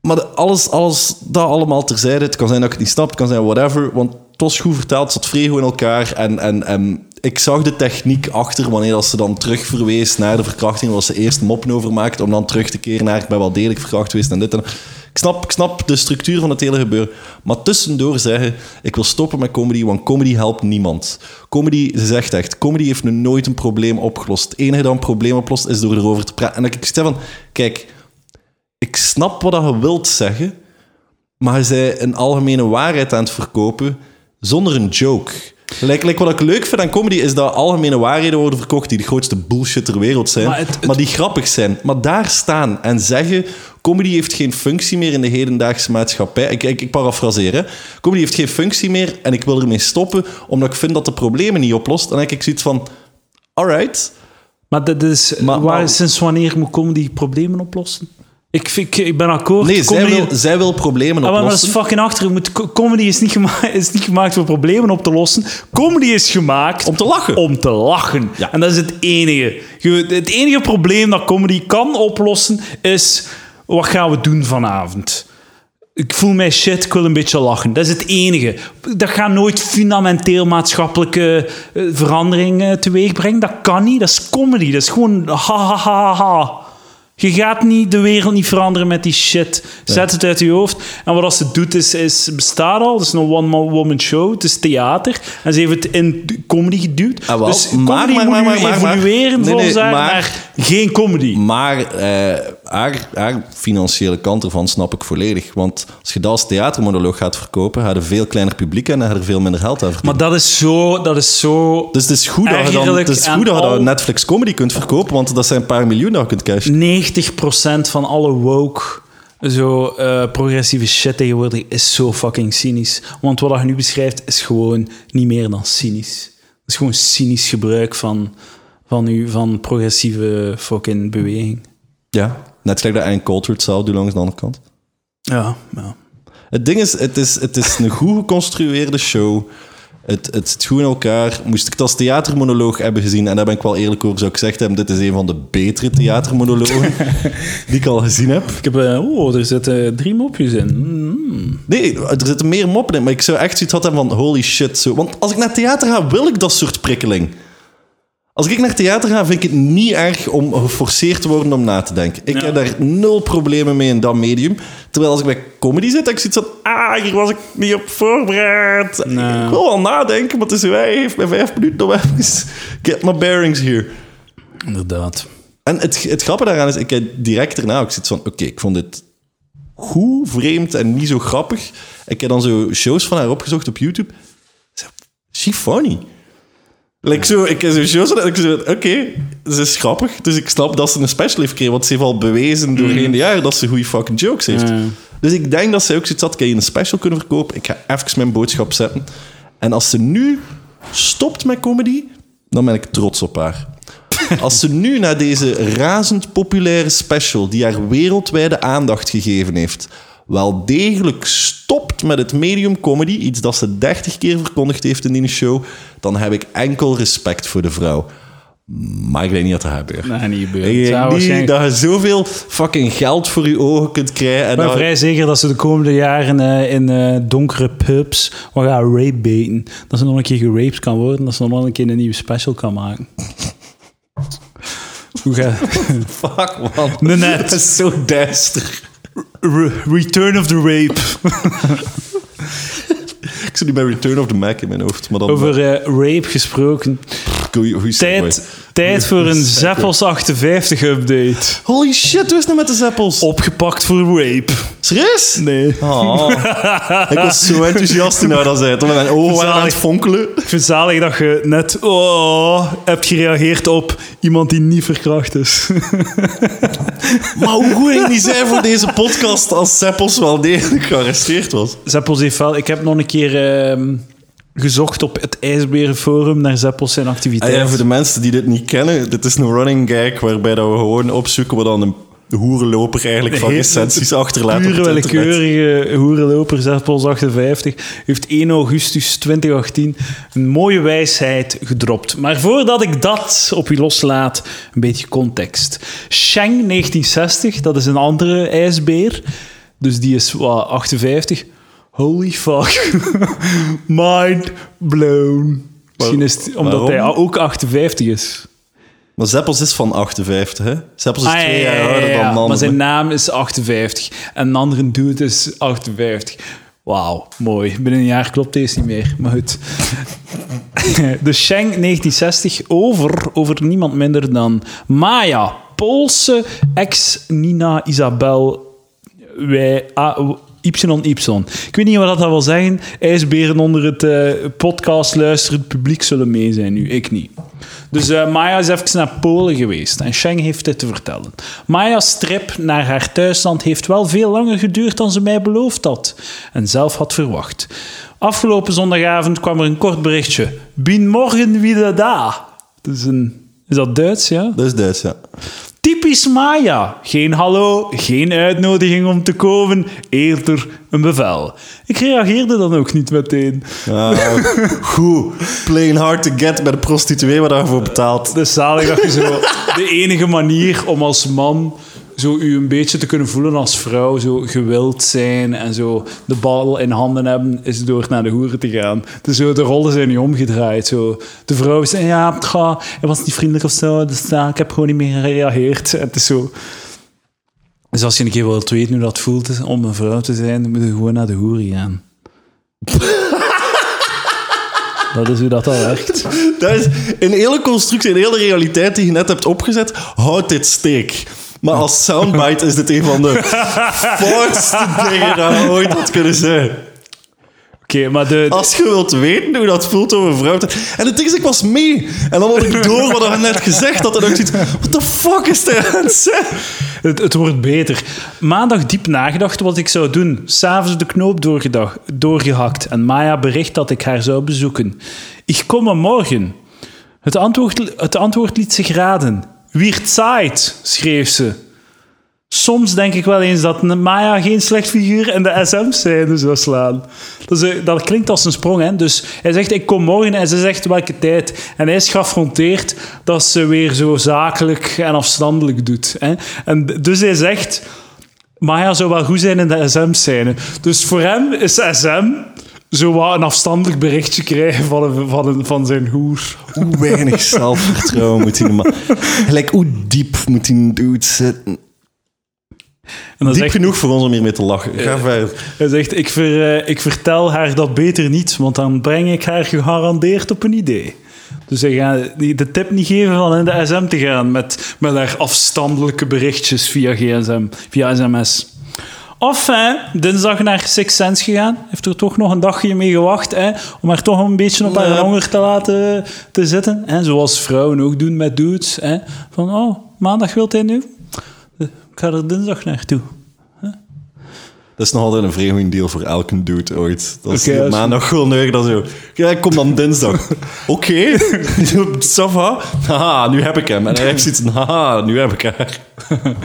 Maar de- alles, alles, dat allemaal terzijde. Het kan zijn dat ik het niet snap, het kan zijn whatever. Want het was goed verteld, het zat vrij goed in elkaar. En, en, en ik zag de techniek achter wanneer dat ze dan terug verwees naar de verkrachting. Was ze eerst moppen over maakte, om dan terug te keren naar ik ben wel degelijk verkracht geweest en dit en. Ik snap, ik snap de structuur van het hele gebeuren. Maar tussendoor zeggen, ik wil stoppen met comedy, want comedy helpt niemand. Comedy, ze zegt echt, comedy heeft nu nooit een probleem opgelost. Het enige dat een probleem oplost, is door erover te praten. En ik zeg van, kijk, ik snap wat je wilt zeggen, maar zei een algemene waarheid aan het verkopen zonder een joke. Like, like, wat ik leuk vind aan comedy is dat algemene waarheden worden verkocht die de grootste bullshit ter wereld zijn, Maar het- die grappig zijn. Maar daar staan en zeggen, comedy heeft geen functie meer in de hedendaagse maatschappij. Ik, ik, ik parafraseer, hè. Comedy heeft geen functie meer en ik wil ermee stoppen omdat ik vind dat de problemen niet oplost. Dan heb ik zoiets van, alright, Maar dat is, Maar- waar, maar- sinds wanneer moet comedy problemen oplossen? Ik, ik, ik ben akkoord. nee, zij wil, zij wil problemen Ah, maar dat is oplossen. fucking achter. Moet, comedy is niet, is niet gemaakt voor problemen op te lossen. Comedy is gemaakt Om te lachen. Om te lachen. Ja. En dat is het enige. Het enige probleem dat comedy kan oplossen is... Wat gaan we doen vanavond? Ik voel mij shit, ik wil een beetje lachen. Dat is het enige. Dat gaat nooit fundamenteel maatschappelijke eh, verandering teweeg brengen. Dat kan niet. Dat is comedy. Dat is gewoon ha ha ha ha. Je gaat niet de wereld niet veranderen met die shit. Zet het uit je hoofd. En wat als ze doet, is, is bestaat al. Het is een one-woman show. Het is theater. En ze heeft het in comedy geduwd. Ah, dus Maar, comedy maar, moet maar, maar, maar, maar. Nee, volgens haar maar- naar geen comedy. Maar eh, haar, haar financiële kant ervan snap ik volledig. Want als je dat als theatermonoloog gaat verkopen, een veel kleiner publiek en je er veel minder geld aan verdienen. Maar dat is zo... Dat is zo dus het is goed dat je, dan, het is goed dat je al- Netflix comedy kunt verkopen, want dat zijn een paar miljoen dat je kunt cashen. 90% van alle woke, zo eh, progressieve shit tegenwoordig is zo fucking cynisch. Want wat je nu beschrijft is gewoon niet meer dan cynisch. Het is gewoon cynisch gebruik van, van, uw, van progressieve fucking beweging. Ja, net gelijk dat Ann Coulter het zou doen langs de andere kant. Ja, ja. Het ding is, het is, het is een goed geconstrueerde show. Het, het zit goed in elkaar. Moest ik het als theatermonoloog hebben gezien, en daar ben ik wel eerlijk over, zou ik gezegd hebben, dit is een van de betere theatermonologen die ik al gezien heb. Ik heb... eh, oh, er zitten drie mopjes in. Mm. Nee, er zitten meer moppen in, maar ik zou echt zoiets hadden van holy shit. Zo. Want als ik naar theater ga, wil ik dat soort prikkeling. Als ik naar theater ga, vind ik het niet erg om geforceerd te worden om na te denken. Ik Ja. heb daar nul problemen mee in dat medium. Terwijl als ik bij comedy zit, heb ik zoiets van... Ah, hier was ik niet op voorbereid. Nee. Ik wil wel nadenken, maar het is wij heeft bij vijf minuten om even... Get my bearings here. Inderdaad. En het, het grappige daaraan is, ik heb direct daarna ook zoiets van... Oké, ik vond dit goed, vreemd en niet zo grappig. Ik heb dan zo shows van haar opgezocht op YouTube. She funny. Like zo, ik heb zo en ik zo, oké, ze is grappig. Dus ik snap dat ze een special heeft gekregen, want ze heeft al bewezen doorheen de jaren dat ze goede fucking jokes heeft. Dus ik denk dat ze ook zoiets had, kan je een special kunnen verkopen? Ik ga even mijn boodschap zetten. En als ze nu stopt met comedy, dan ben ik trots op haar. Als ze nu na deze razend populaire special, die haar wereldwijde aandacht gegeven heeft, wel degelijk stopt met het medium comedy, iets dat ze 30 keer verkondigd heeft in die show, dan heb ik enkel respect voor de vrouw. Maar ik denk niet dat dat gebeurt. Nee, niet gebeurd. Ik denk waarschijnlijk- dat je zoveel fucking geld voor je ogen kunt krijgen. En Ik ben dat- vrij zeker dat ze de komende jaren eh, in eh, donkere pubs wat gaan rape baiten. Dat ze nog een keer geraped kan worden, dat ze nog een keer een nieuwe special kan maken. Hoe ga Fuck, man. Nee, net. Dat is zo duister. Re- Return of the Rape. Ik zit nu bij Return of the Mac in mijn hoofd. Maar dan Over eh, rape gesproken. Goeie, goeie segue. Tijd, tijd voor een Zappos 58 update. Holy shit, hoe is het nou met de zeppels? Opgepakt voor rape. Serieus? Nee. Oh. ik was zo enthousiast toen hij dat zei. Toen mijn ogen waren aan het fonkelen. Ik vind het zalig dat je net oh, hebt gereageerd op iemand die niet verkracht is. Maar hoe goed ik niet zijn voor deze podcast als Seppels wel degelijk gearresteerd was. Zappos heeft wel... Ik heb nog een keer... ehm, gezocht op het IJsberenforum naar Zeppels zijn Ah activiteiten. ja, voor de mensen die dit niet kennen, dit is een running gag waarbij dat we gewoon opzoeken wat dan een hoerenloper eigenlijk van recensies achterlaat op Pure willekeurige hoerenloper, Zeppels 58, heeft 1 augustus 2018 een mooie wijsheid gedropt. Maar voordat ik dat op u loslaat, een beetje context. Sheng 1960, dat is een andere ijsbeer. Dus die is wat, 58. Holy fuck. Mind blown. Misschien is het omdat waarom? hij ook 58 is. Maar Zeppels is van 58, hè? Zeppels is Ah, twee ja, jaar ja, ouder ja, dan de Maar zijn naam is 58. En een andere dude is 58. Wauw, mooi. Binnen een jaar klopt deze niet meer. Maar goed. De Sheng 1960 over, over niemand minder dan Maya. Poolse ex-Nina Isabel wij, Y. Ik weet niet wat dat wil zeggen. IJsberen onder het eh, podcast luisterend publiek zullen mee zijn nu. Ik niet. Dus eh, Maya is even naar Polen geweest en Sheng heeft dit te vertellen. Maya's trip naar haar thuisland heeft wel veel langer geduurd dan ze mij beloofd had en zelf had verwacht. Afgelopen zondagavond kwam er een kort berichtje. Bin morgen wieder da. Dat is, een, is dat Duits, ja? Dat is Duits, ja. Typisch Maya. Geen hallo, geen uitnodiging om te komen, eerder een bevel. Ik reageerde dan ook niet meteen. Ah, goed. Playing hard to get bij de prostituee waar je voor betaalt. Is zalig dat je zo... De enige manier om als man zo u een beetje te kunnen voelen als vrouw, zo gewild zijn en zo de bal in handen hebben, is door naar de hoeren te gaan. Dus zo, de rollen zijn niet omgedraaid. Zo. De vrouw zei, ja, ga, hij was niet vriendelijk of zo, dus ja, ik heb gewoon niet meer gereageerd. Het is zo... Dus als je een keer wilt weten hoe dat voelt om een vrouw te zijn, dan moet je gewoon naar de hoeren gaan. dat is hoe dat al werkt. Dat is een hele constructie, een hele realiteit die je net hebt opgezet. Houdt dit steek. Maar als soundbite is dit een van de foutste dingen dat je ooit had kunnen zijn. Oké, maar de, Als je wilt weten hoe dat voelt om een vrouw te... En het ding is, ik was mee. En dan had ik door wat hij net gezegd had. En ik zoiets... What the fuck is hij aan het? Het, wordt beter. Maandag diep nagedacht wat ik zou doen. S'avonds de knoop doorgedag, doorgehakt. En Maya bericht dat ik haar zou bezoeken. Ik kom morgen. Het antwoord, het antwoord liet zich raden. Wiert Zeit, schreef ze. Soms denk ik wel eens dat Maya geen slecht figuur in de SM-scène zou slaan. Dat, is, dat klinkt als een sprong, hè. Dus hij zegt, ik kom morgen, en ze zegt welke tijd. En hij is geaffronteerd dat ze weer zo zakelijk en afstandelijk doet. Hè. En dus hij zegt, Maya zou wel goed zijn in de SM-scène. Dus voor hem is SM zo wat een afstandelijk berichtje krijgen van, een, van, een, van zijn hoer. Hoe weinig zelfvertrouwen moet die man... Gelijk, hoe diep moet die dude zitten? En Diep zegt, genoeg voor ons om hiermee te lachen. Ga verder. hij zegt, ik, ver, eh, ik vertel haar dat beter niet, want dan breng ik haar gegarandeerd op een idee. Dus hij gaat de tip niet geven van in de SM te gaan met, met haar afstandelijke berichtjes via gsm, via sms. Enfin, dinsdag naar Six Sense gegaan. Heeft er toch nog een dagje mee gewacht, hè, om haar toch een beetje op haar Ja. honger te laten te zitten. Hè, zoals vrouwen ook doen met dudes. Hè. Van, oh, maandag wilt hij nu? Ik ga er dinsdag naartoe. Dat is nog altijd een vrij goede deal voor elke dude ooit. Dat is maandag gewoon neugen, dan zo... Ja, kom dan dinsdag. Oké. Va? Haha, nu heb ik hem. En hij heeft zoiets. Haha, nu heb ik haar.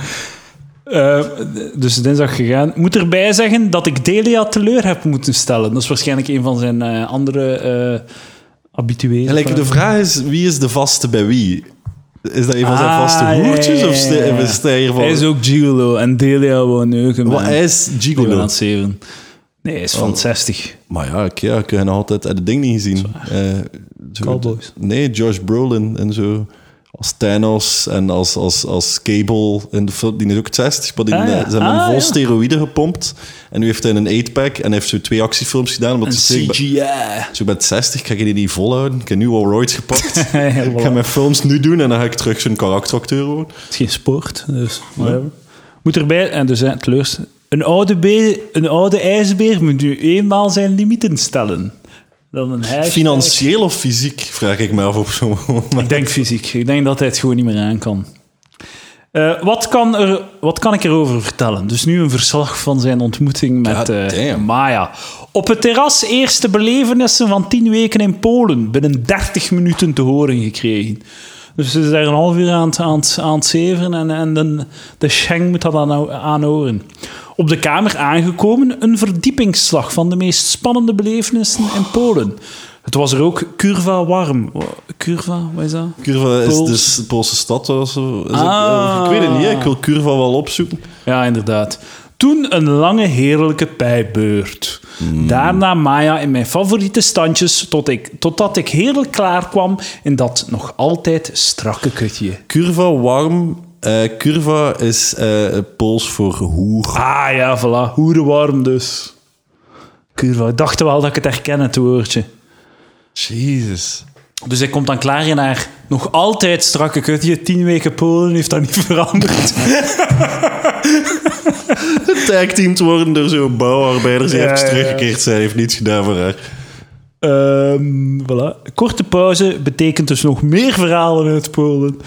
Eh, dus dinsdag gegaan. Moet erbij zeggen dat ik Delia teleur heb moeten stellen. Dat is waarschijnlijk een van zijn eh, andere eh habitués. Gelijk, de vraag is, wie is de vaste bij wie? Is dat een van zijn Ah, vaste hoertjes? ja, Of sta- ja, ja. of is hij hier van... Hij is ook gigolo en Delia neuken. Wat, man. hij is gigolo. zeven. Nee, hij is van Oh. 60. Maar ja, ik, ja, ik heb nog altijd het ding niet gezien. Eh, Cowboys. Nee, Josh Brolin en zo. Als Thanos en als, als, als Cable in de film. Die is ook 60, maar die, Ah, ja. ze hebben Ah, vol ja. steroïden gepompt. En nu heeft hij een 8-pack en hij heeft zo twee actiefilms gedaan. Omdat En ze CGI. zo met 60 ga ik die niet volhouden. Ik heb nu al roids gepakt. Ik ga mijn films nu doen en dan ga ik terug zo'n karakteracteur worden. Het is geen sport, dus. Moet erbij, en dus teleurs, een oude, be- een oude ijsbeer moet nu eenmaal zijn limieten stellen. Dan een hashtag. Financieel of fysiek, vraag ik me af op zo'n moment. Ik denk fysiek. Ik denk dat hij het gewoon niet meer aan kan. Eh, wat, kan er, wat kan ik erover vertellen? Dus nu een verslag van zijn ontmoeting met damn. Maya. Op het terras eerste belevenissen van tien weken in Polen. Binnen 30 minuten te horen gekregen. Dus ze is daar een half uur aan het, aan het, aan het zeveren en, en de, de Schenk moet dat aan, aanhoren. Op de kamer aangekomen een verdiepingsslag van de meest spannende belevenissen in Polen. Het was er ook curva warm. Curva, wat is dat? Curva is Pools. dus de Poolse stad. Of zo. Is het- Ah. ik weet het niet, ik wil Curva wel opzoeken. Ja, inderdaad. Toen een lange, heerlijke pijbeurt. Daarna Maya in mijn favoriete standjes, tot ik, totdat ik heerlijk klaar kwam in dat nog altijd strakke kutje. Curva warm. eh curva is eh, Pools voor hoer. Ah ja, voilà. Hoerenwarm dus. Curva. Ik dacht wel dat ik het herken, het woordje. Jezus. Dus hij komt dan klaar in haar nog altijd strakke kutje. Tien weken Polen heeft dat niet veranderd. Tagteamd worden door zo'n bouwarbeiders die Ja, even teruggekeerd zijn. heeft niets gedaan voor haar. Ehm, voilà. Korte pauze betekent dus nog meer verhalen uit Polen.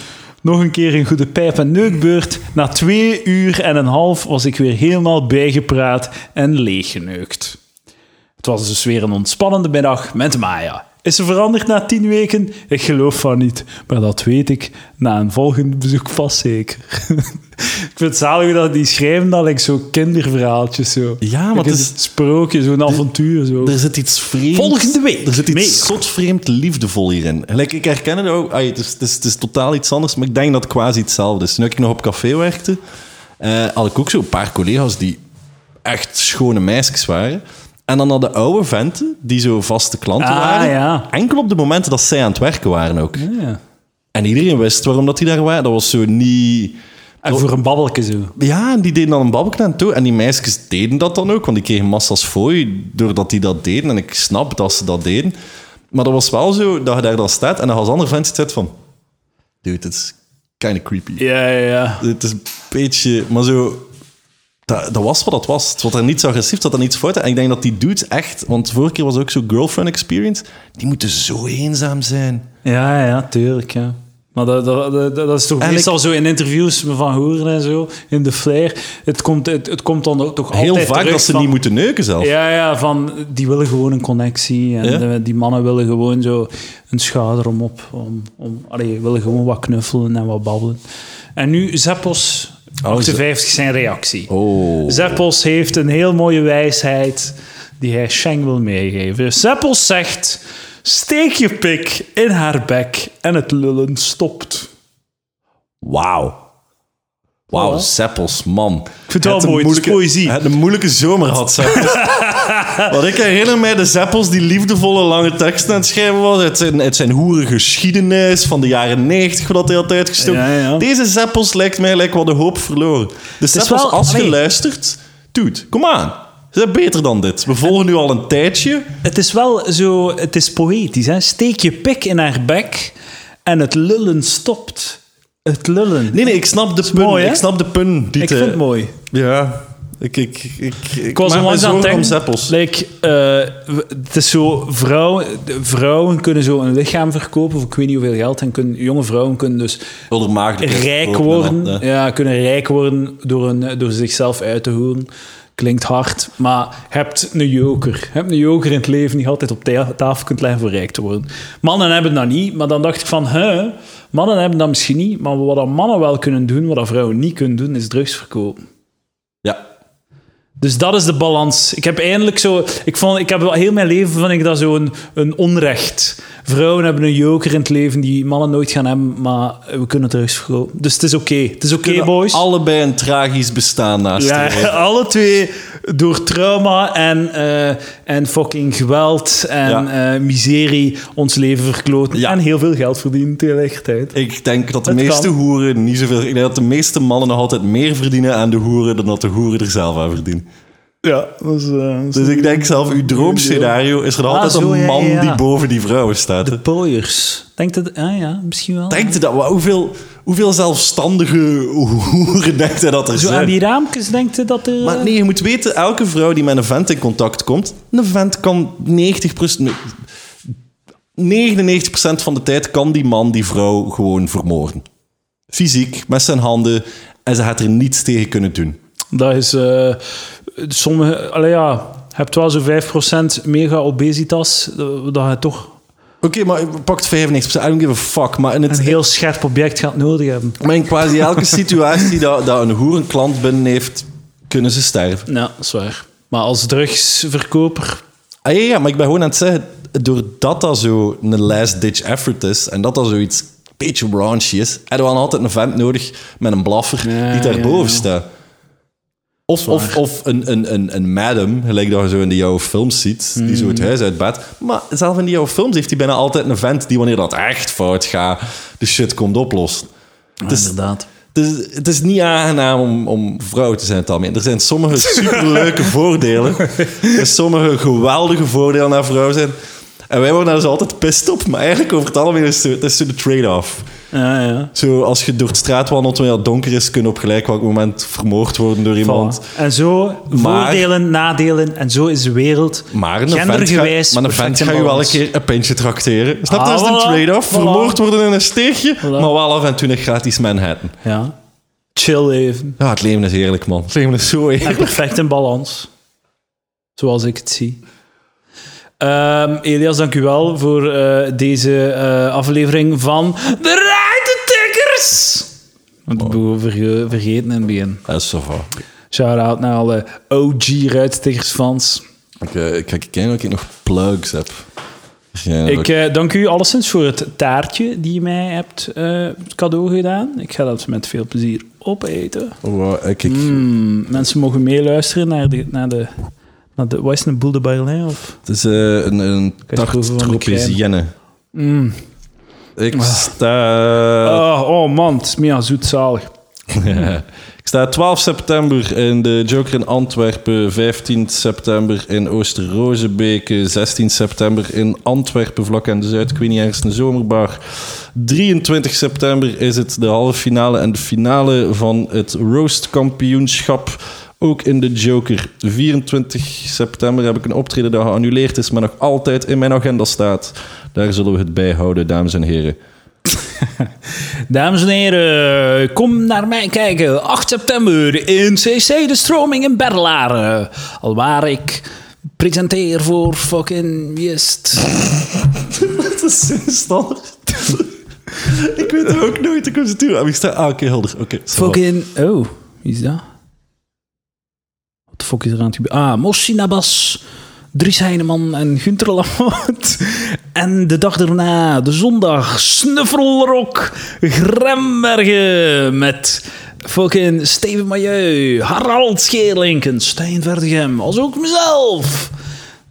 Nog een keer een goede pijp- en neukbeurt. Na twee uur en een half was ik weer helemaal bijgepraat en leeggeneukt. Het was dus weer een ontspannende middag met Maya. Is ze veranderd na tien weken? Ik geloof van niet. Maar dat weet ik na een volgend bezoek vast zeker. ik vind het zalig dat die schrijven dat like, zo kinderverhaaltjes. Zo. Ja, maar Like het een is- sprookje, zo'n avontuur. Zo. Er zit iets vreemds... Volgende week Er zit iets meer. zotvreemd liefdevol hierin. Gelijk, ik herken het ook. Ay, het, is, het, is, het is totaal iets anders, maar ik denk dat het quasi hetzelfde is. Toen ik nog op café werkte, eh, had ik ook zo een paar collega's die echt schone meisjes waren. En dan hadden oude venten, die zo vaste klanten Ah, waren. ja. Enkel op de momenten dat zij aan het werken waren ook. Ja. En iedereen wist waarom dat die daar waren. Dat was zo niet... En voor een babbelke zo. Ja, en die deden dan een babbelknaap aan toe. En die meisjes deden dat dan ook, want die kregen massa's fooi doordat die dat deden. En ik snap dat ze dat deden. Maar dat was wel zo dat je daar dan staat en dan als andere vent zit van... Dude, het is kind of creepy. Ja, ja, ja. Het is een beetje... Maar zo... Dat, dat was wat dat was. Het was er niets agressief, het had er niets fout. En ik denk dat die dudes echt... Want vorige keer was ook zo girlfriend experience. Die moeten zo eenzaam zijn. Ja, ja, tuurlijk, ja. Maar dat, dat, dat, dat is toch En meestal zo in interviews van horen en zo, in de flair. Het komt, het, het komt dan ook toch Heel altijd vaak dat ze van- niet moeten neuken zelf. Ja, ja, van die willen gewoon een connectie. En Ja. de- die mannen willen gewoon zo een schouder om op. Om, om, allee, willen gewoon wat knuffelen en wat babbelen. En nu Zeppos, 58, zijn reactie. Oh. Zeppels heeft een heel mooie wijsheid die hij Sheng wil meegeven. Zeppels zegt: steek je pik in haar bek en het lullen stopt. Wauw. Wauw. Zeppels, man. Ik vind het wel mooi, het is poëzie. Het een moeilijke zomer had, Zeppels. Want ik herinner mij de Zeppels die liefdevolle lange teksten aan het schrijven was. Het zijn, het zijn hoere geschiedenis van de jaren 90, wat hij had uitgestoken. Ja, ja. Deze Zeppels lijkt mij lijkt wat de hoop verloren. De Zeppels, wel- als je luistert, dude, kom aan. Ze zijn beter dan dit. We volgen nu al een tijdje. Het is wel zo, het is poëtisch. Hè? Steek je pik in haar bek en het lullen stopt. Het lullen. Nee, nee, ik snap de pun. mooi, ik snap de pun. Die ik te- vind het mooi. Ja, ik, ik, ik, ik, Ik was er aan het denken. Like, eh, het is zo, vrouwen, vrouwen kunnen zo een lichaam verkopen voor ik weet niet hoeveel geld. En kunnen, jonge vrouwen kunnen dus rijk worden. hè. Ja, kunnen rijk worden door, een, door zichzelf uit te hoeren. Klinkt hard, maar je hebt een joker. Je hebt een joker in het leven die je altijd op ta- tafel kunt leggen voor rijk te worden. Mannen hebben dat niet, maar dan dacht ik van, hè, mannen hebben dat misschien niet, maar wat mannen wel kunnen doen, wat vrouwen niet kunnen doen, is drugs verkopen. Dus dat is de balans. Ik heb eindelijk zo... Ik, vond, ik heb wel heel mijn leven vond ik dat zo een, een onrecht. Vrouwen hebben een joker in het leven die mannen nooit gaan hebben, maar we kunnen verkopen. Dus het is oké. Het is oké, boys. Allebei een tragisch bestaan naast Ja, ja, alle twee door trauma en, eh, en fucking geweld en Ja. eh, miserie ons leven verkloten. Ja. En heel veel geld verdienen tegelijkertijd. Ik denk dat de Het meeste kan. hoeren niet zoveel... Ik denk dat de meeste mannen nog altijd meer verdienen aan de hoeren dan dat de hoeren er zelf aan verdienen. Ja, dat is... eh, dat is Dus ik denk zelf, uw droomscenario is er Ah, altijd zo, een man ja, ja. die boven die vrouwen staat. hè. Pooiers. Denk dat... Ah ja, misschien wel. Denkt u dat? Hoeveel, hoeveel zelfstandige hoeren denkt hij dat er Zo aan zijn? die raampjes denkt je dat er... Maar nee, je moet weten, elke vrouw die met een vent in contact komt, een vent kan 90%, nee, 99% van de tijd kan die man die vrouw gewoon vermoorden. Fysiek, met zijn handen. En ze gaat er niets tegen kunnen doen. Dat is... eh sommige... Allee, ja, je hebt wel zo'n 5% mega obesitas, dat je toch Oké, maar pakt 95%. I don't give a fuck. Maar in, het, een heel scherp object gaat nodig hebben. maar in quasi elke situatie dat, dat een hoer een klant binnen heeft, kunnen ze sterven. Ja, dat is waar. Maar als drugsverkoper... Ah, ja, ja, maar ik ben gewoon aan het zeggen, doordat dat zo een last-ditch effort is en dat dat zoiets een beetje raunchy is, hebben we dan altijd een vent nodig met een blaffer Ja, die daarboven ja, ja. staat. Of, of, of een, een, een, een madam, gelijk dat je zo in die jouw films ziet, die zo het huis uitbaat. Maar zelf in die jouw films heeft hij bijna altijd een vent die, wanneer dat echt fout gaat, de shit komt oplossen. Is, inderdaad. het is, het is niet aangenaam om, om vrouw te zijn, algemeen. Er zijn sommige superleuke voordelen. En sommige geweldige voordelen naar vrouw zijn. En wij worden daar dus altijd pist op. Maar eigenlijk over het algemeen is het, is de trade-off. Ja, ja. Zo, als je door de straat wandelt wanneer het donker is, kun je op gelijk welk moment vermoord worden door iemand. Voilà. En zo, Maar- voordelen, nadelen, en zo is de wereld Maar een ga, gendergewijs maar een vent ga je wel een keer een pintje trakteren. Snap je? Ah, dat is een trade-off. voilà. Vermoord worden in een steegje, maar wel af en toe een gratis Manhattan. Ja. Chill even. Ja, het leven is heerlijk, man. Het leven is zo En heerlijk. perfect in balans. Zoals ik het zie. Ehm, Elias, dank u wel voor eh, deze eh, aflevering van De Ruitentikkers. Want ik verge- vergeten in het begin. Dat is zo van. Shout-out naar alle OG Ruitentikkers fans. Ik, eh, ik ga kijken of ik nog plugs heb. Ja, Ik eh, dank u alleszins voor het taartje die je mij hebt eh, cadeau gedaan. Ik ga dat met veel plezier opeten. oh, eh, kijk, Mm, mensen mogen meeluisteren naar de... Naar de naar de, wat is het, een boule de Berlin? Of? het is een, een Kijk, tart. Mm. Ik sta... Oh, oh man, het is mega zoetzalig. ik sta 12 september in de Joker in Antwerpen, 15 september in Oosterrozenbeke, 16 september in Antwerpen, vlak aan de Zuid, ik weet niet, ergens een zomerbar. 23 september is het de halve finale en de finale van het Roast Kampioenschap. Ook in de Joker. 24 september heb ik een optreden dat geannuleerd is, maar nog altijd in mijn agenda staat. Daar zullen we het bij houden, dames en heren. Dames en heren, kom naar mij kijken. 8 september in CC De Stroming in Berlaren. Alwaar ik presenteer voor fucking Just. Dat is zo standaard. ik weet het ook nooit. Ik was het doen. Ah, Ik sta... Ah, oké, helder. Oké. Fucking... Oh, wie is dat? Fuck is er aan het gebeuren? Ah, Mossi Nabas, Dries Heineman en Gunther Lamoot. En de dag daarna, de zondag, Snuffelrok, Grembergen met fucking Steven Mailleu, Harald Scheerlinken, Stijn Verdegem, als ook mezelf.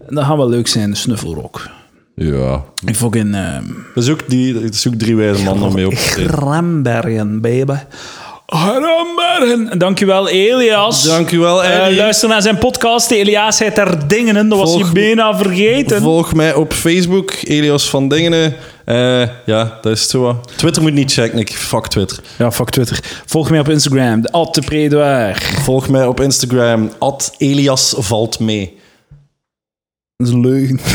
En dat gaat wel leuk zijn, de Snuffelrok. Ja. En fucking... ehm Dat is ook, die, dat is ook drie wijze mannen mee op. Grembergen, baby. Grembergen. Dankjewel, Elias. Dank u wel, Eh, Eddie. luister naar zijn podcast, Elias heet er dingen. Dat was je bijna vergeten. Volg mij op Facebook, Elias van Dingenen. Eh, ja, dat is het zo. Twitter moet niet checken, ik fuck Twitter. ja, fuck Twitter. Volg mij op Instagram, de Ad de. Volg mij op Instagram, at Elias valt mee. Dat is een leugen.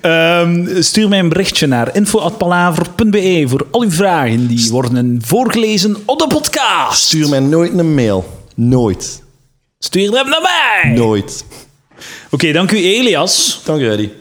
Ehm, stuur mij een berichtje naar info.palaver.be voor al uw vragen. Die worden voorgelezen op de podcast. Stuur mij nooit een mail. Nooit. Stuur hem naar mij. Nooit. Oké, dank u Elias. Dank je, Eddie.